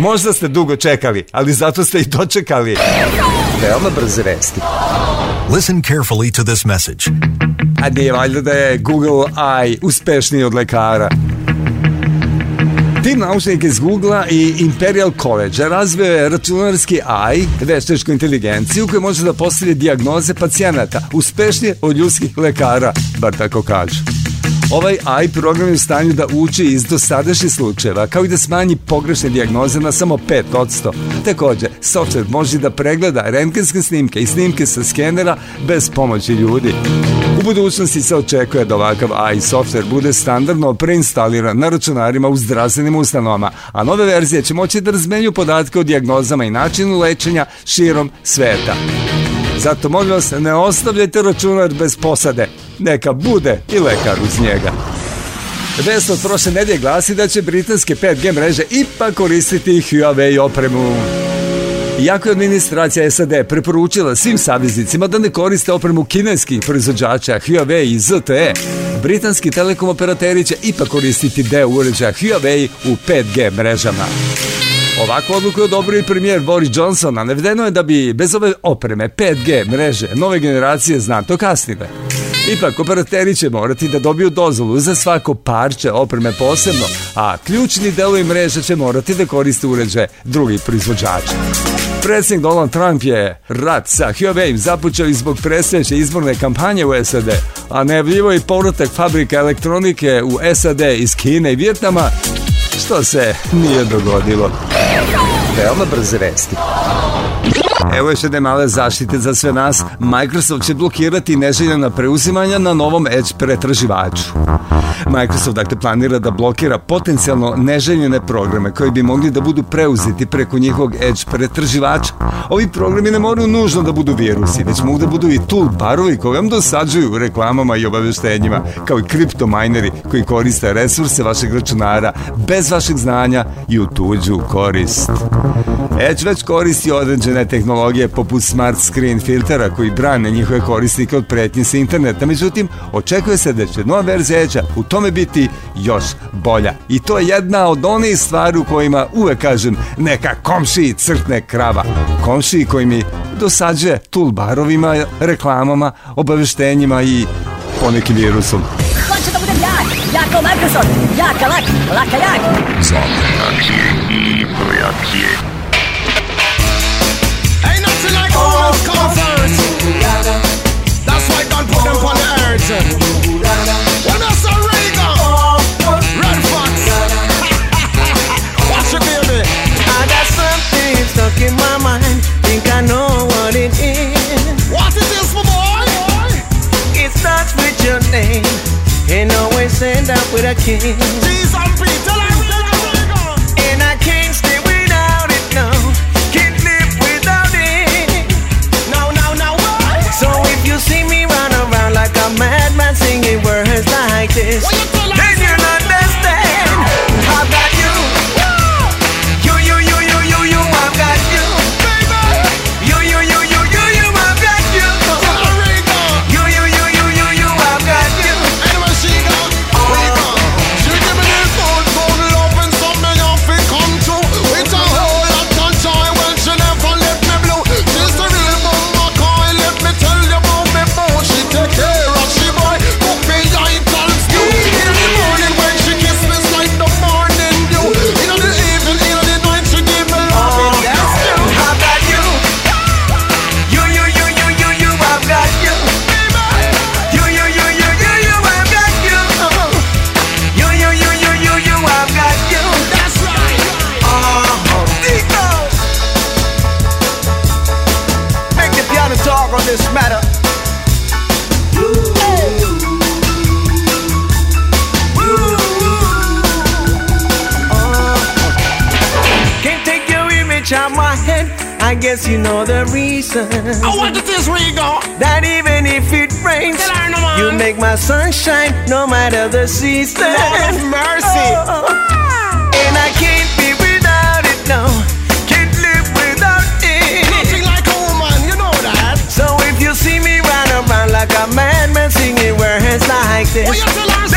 Možda ste dugo čekali, ali zato ste i dočekali. Veoma brze vesti. Listen carefully to this message. A nije valjda da je Google AI uspešniji od lekara. Tim naučnika iz Google-a i Imperial College razvio je računarski AI, veštačku inteligenciju koja može da postavlja dijagnoze pacijenata, uspešnije od ljudskih lekara, bar tako kažu. Ovaj AI program je u stanju da uči iz dosadašnjih slučajeva, kao i da smanji pogrešne dijagnoze na samo 5%. Takođe, software može da pregleda rentgenske snimke i snimke sa skenera bez pomoći ljudi. U budućnosti se očekuje da ovakav AI software bude standardno preinstaliran na računarima u zdravstvenim ustanovama, a nove verzije će moći da razmenju podatke o dijagnozama i načinu lečenja širom sveta. Zato molim vas ne ostavljajte računar bez posade. Neka bude i lekar uz njega. Vest od prošle nedje glasi da će britanske 5G mreže ipak koristiti Huawei opremu. Iako je administracija SAD preporučila svim saveznicima da ne koriste opremu kineskih proizvođača Huawei i ZTE, britanski telekom operateri će ipak koristiti deo uređaja Huawei u 5G mrežama. Ovako odluku je odobrio i premijer Boris Johnson, a navedeno je da bi bez ove opreme 5G mreže nove generacije znatno kasnile. Ipak, operateri će morati da dobiju dozvolu za svako parče opreme posebno, a ključni delovi mreže će morati da koriste uređaje drugih proizvođača. Predsjednik Donald Trump je rat sa Huawei započeo zbog predsjedniče izborne kampanje u SAD, a najavljivo i povratak fabrika elektronike u SAD iz Kine i Vjetnama, što se nije dogodilo. Veoma brze vesti. Evo još jedne male zaštite za sve nas. Microsoft će blokirati neželjena preuzimanja na novom Edge pretraživaču. Microsoft dakle planira da blokira potencijalno neželjene programe koji bi mogli da budu preuzeti preko njihovog Edge pretraživača. Ovi programi ne moraju nužno da budu virusi, već mogu da budu i toolbarovi koji vam dosađuju reklamama i obaveštenjima, kao i kriptomajneri koji koriste resurse vašeg računara bez vašeg znanja i u tuđu korist. Edge već koristi određene tehnologije tehnologije poput smart screen filtera koji brane njihove korisnike od pretnji sa interneta. Međutim, očekuje se da će nova verzija Edge-a u tome biti još bolja. I to je jedna od onih stvari u kojima uvek kažem neka komšiji crkne krava. Komšiji koji mi dosađuje toolbarovima, reklamama, obaveštenjima i ponekim virusom. Hoće da budem jak, jako kao Microsoft, jak, lak, laka jak. Zato je i projak je. put them on the earth. When I saw Reagan, Red Fox. Watch baby. I got something stuck in my mind. Think I know what it is. What is this, my boy? It starts with your name. And always end up with a king. Peter. guess you know the reason. I want what is this, Rigo? That even if it rains, you make my sunshine no matter the season. Lord have mercy. Oh, oh. And I can't be without it, now. Can't live without it. Nothing like a woman, you know that. So if you see me run around like a madman singing words like this. Well,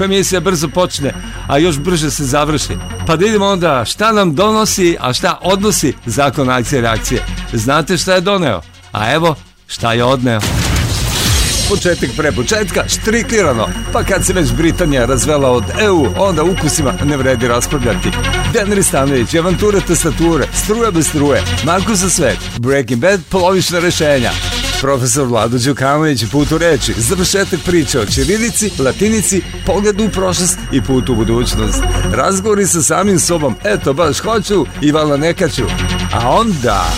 kako emisija brzo počne, a još brže se završi. Pa da idemo onda šta nam donosi, a šta odnosi zakon akcije i reakcije. Znate šta je doneo, a evo šta je odneo početak pre početka štriklirano, pa kad se već Britanija razvela od EU, onda ukusima ne vredi raspravljati. Denri Stanović, avanture tastature, struje bez struje, Marko za svet, Breaking Bad, polovična rešenja. Profesor Vlado Đukanović put u reči, završetak priče o čirilici, latinici, pogled u prošlost i put u budućnost. Razgovori sa samim sobom, eto baš hoću i vala nekaću. A onda...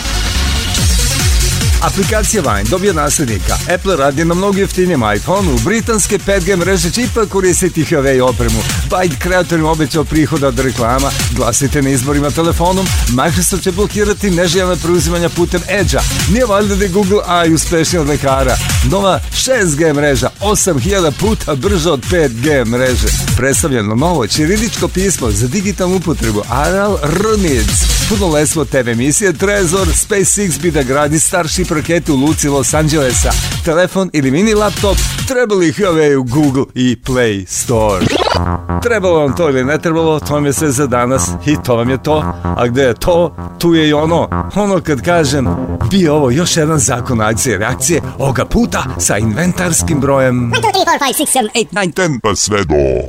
Aplikacija Vine dobija naslednika. Apple radi na mnogo jeftinijem iPhone-u. britanske 5G mreže će ipak koristiti Huawei opremu. Biden kreatorima obećao prihoda od reklama, glasite na izborima telefonom, Microsoft će blokirati neželjena preuzimanja putem Edge-a. Nije valjda da je Google AI uspešniji od lekara. Nova 6G mreža, 8000 puta brža od 5G mreže. Predstavljeno novo čiriličko pismo za digitalnu upotrebu Aral Rnic. Puno lesmo TV emisije Trezor, SpaceX bi da gradi Starship parketu u Luci Los Angelesa. Telefon ili mini laptop trebali ih ove u Google i Play Store. Trebalo vam to ili ne trebalo, to vam je sve za danas i to vam je to. A gde je to, tu je i ono. Ono kad kažem, bi ovo još jedan zakon akcije reakcije, ovoga puta sa inventarskim brojem... 1, 2, 3, 4, 5, 6, 7, 8, 9, 10, pa sve do... 1000!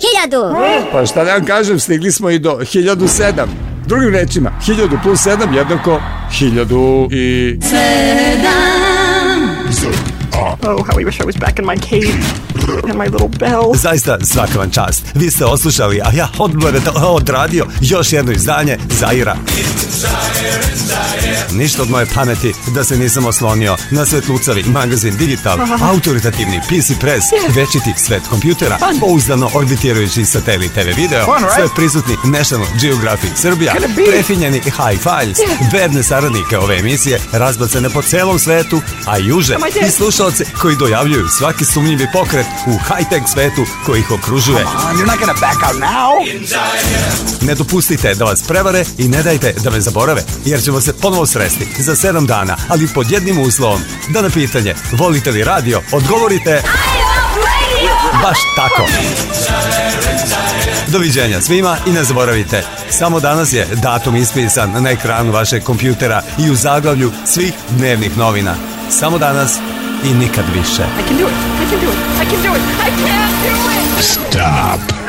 Pa šta da vam kažem, stigli smo i do 1007. Drugim rečima, 1000 plus 7 jednako 1000 i... 7 Oh, how I wish I was back in my cave and my little bell. Zaista, svaka vam čast. Vi ste oslušali, a ja odgledao, odradio još jedno izdanje Zaira. Ništa od moje pameti da se nisam oslonio na svet Lucavi, magazin Digital, autoritativni PC Press, večiti svet kompjutera, pouzdano orbitirajući satelit TV video, sve prisutni National Geographic Srbija, prefinjeni High Files, verne saradnike ove emisije, razbacene po celom svetu, a juže oh i slušao kriminalce koji dojavljuju svaki sumnjivi pokret u high-tech svetu koji ih okružuje. Ne dopustite da vas prevare i ne dajte da me zaborave, jer ćemo se ponovo sresti za 7 dana, ali pod jednim uslovom. Da na pitanje, volite li radio, odgovorite... Baš tako. Doviđenja svima i ne zaboravite, samo danas je datum ispisan na ekranu vašeg kompjutera i u zaglavlju svih dnevnih novina. Samo danas i I can do it. I can do it. I can do it. I can't do it. Stop.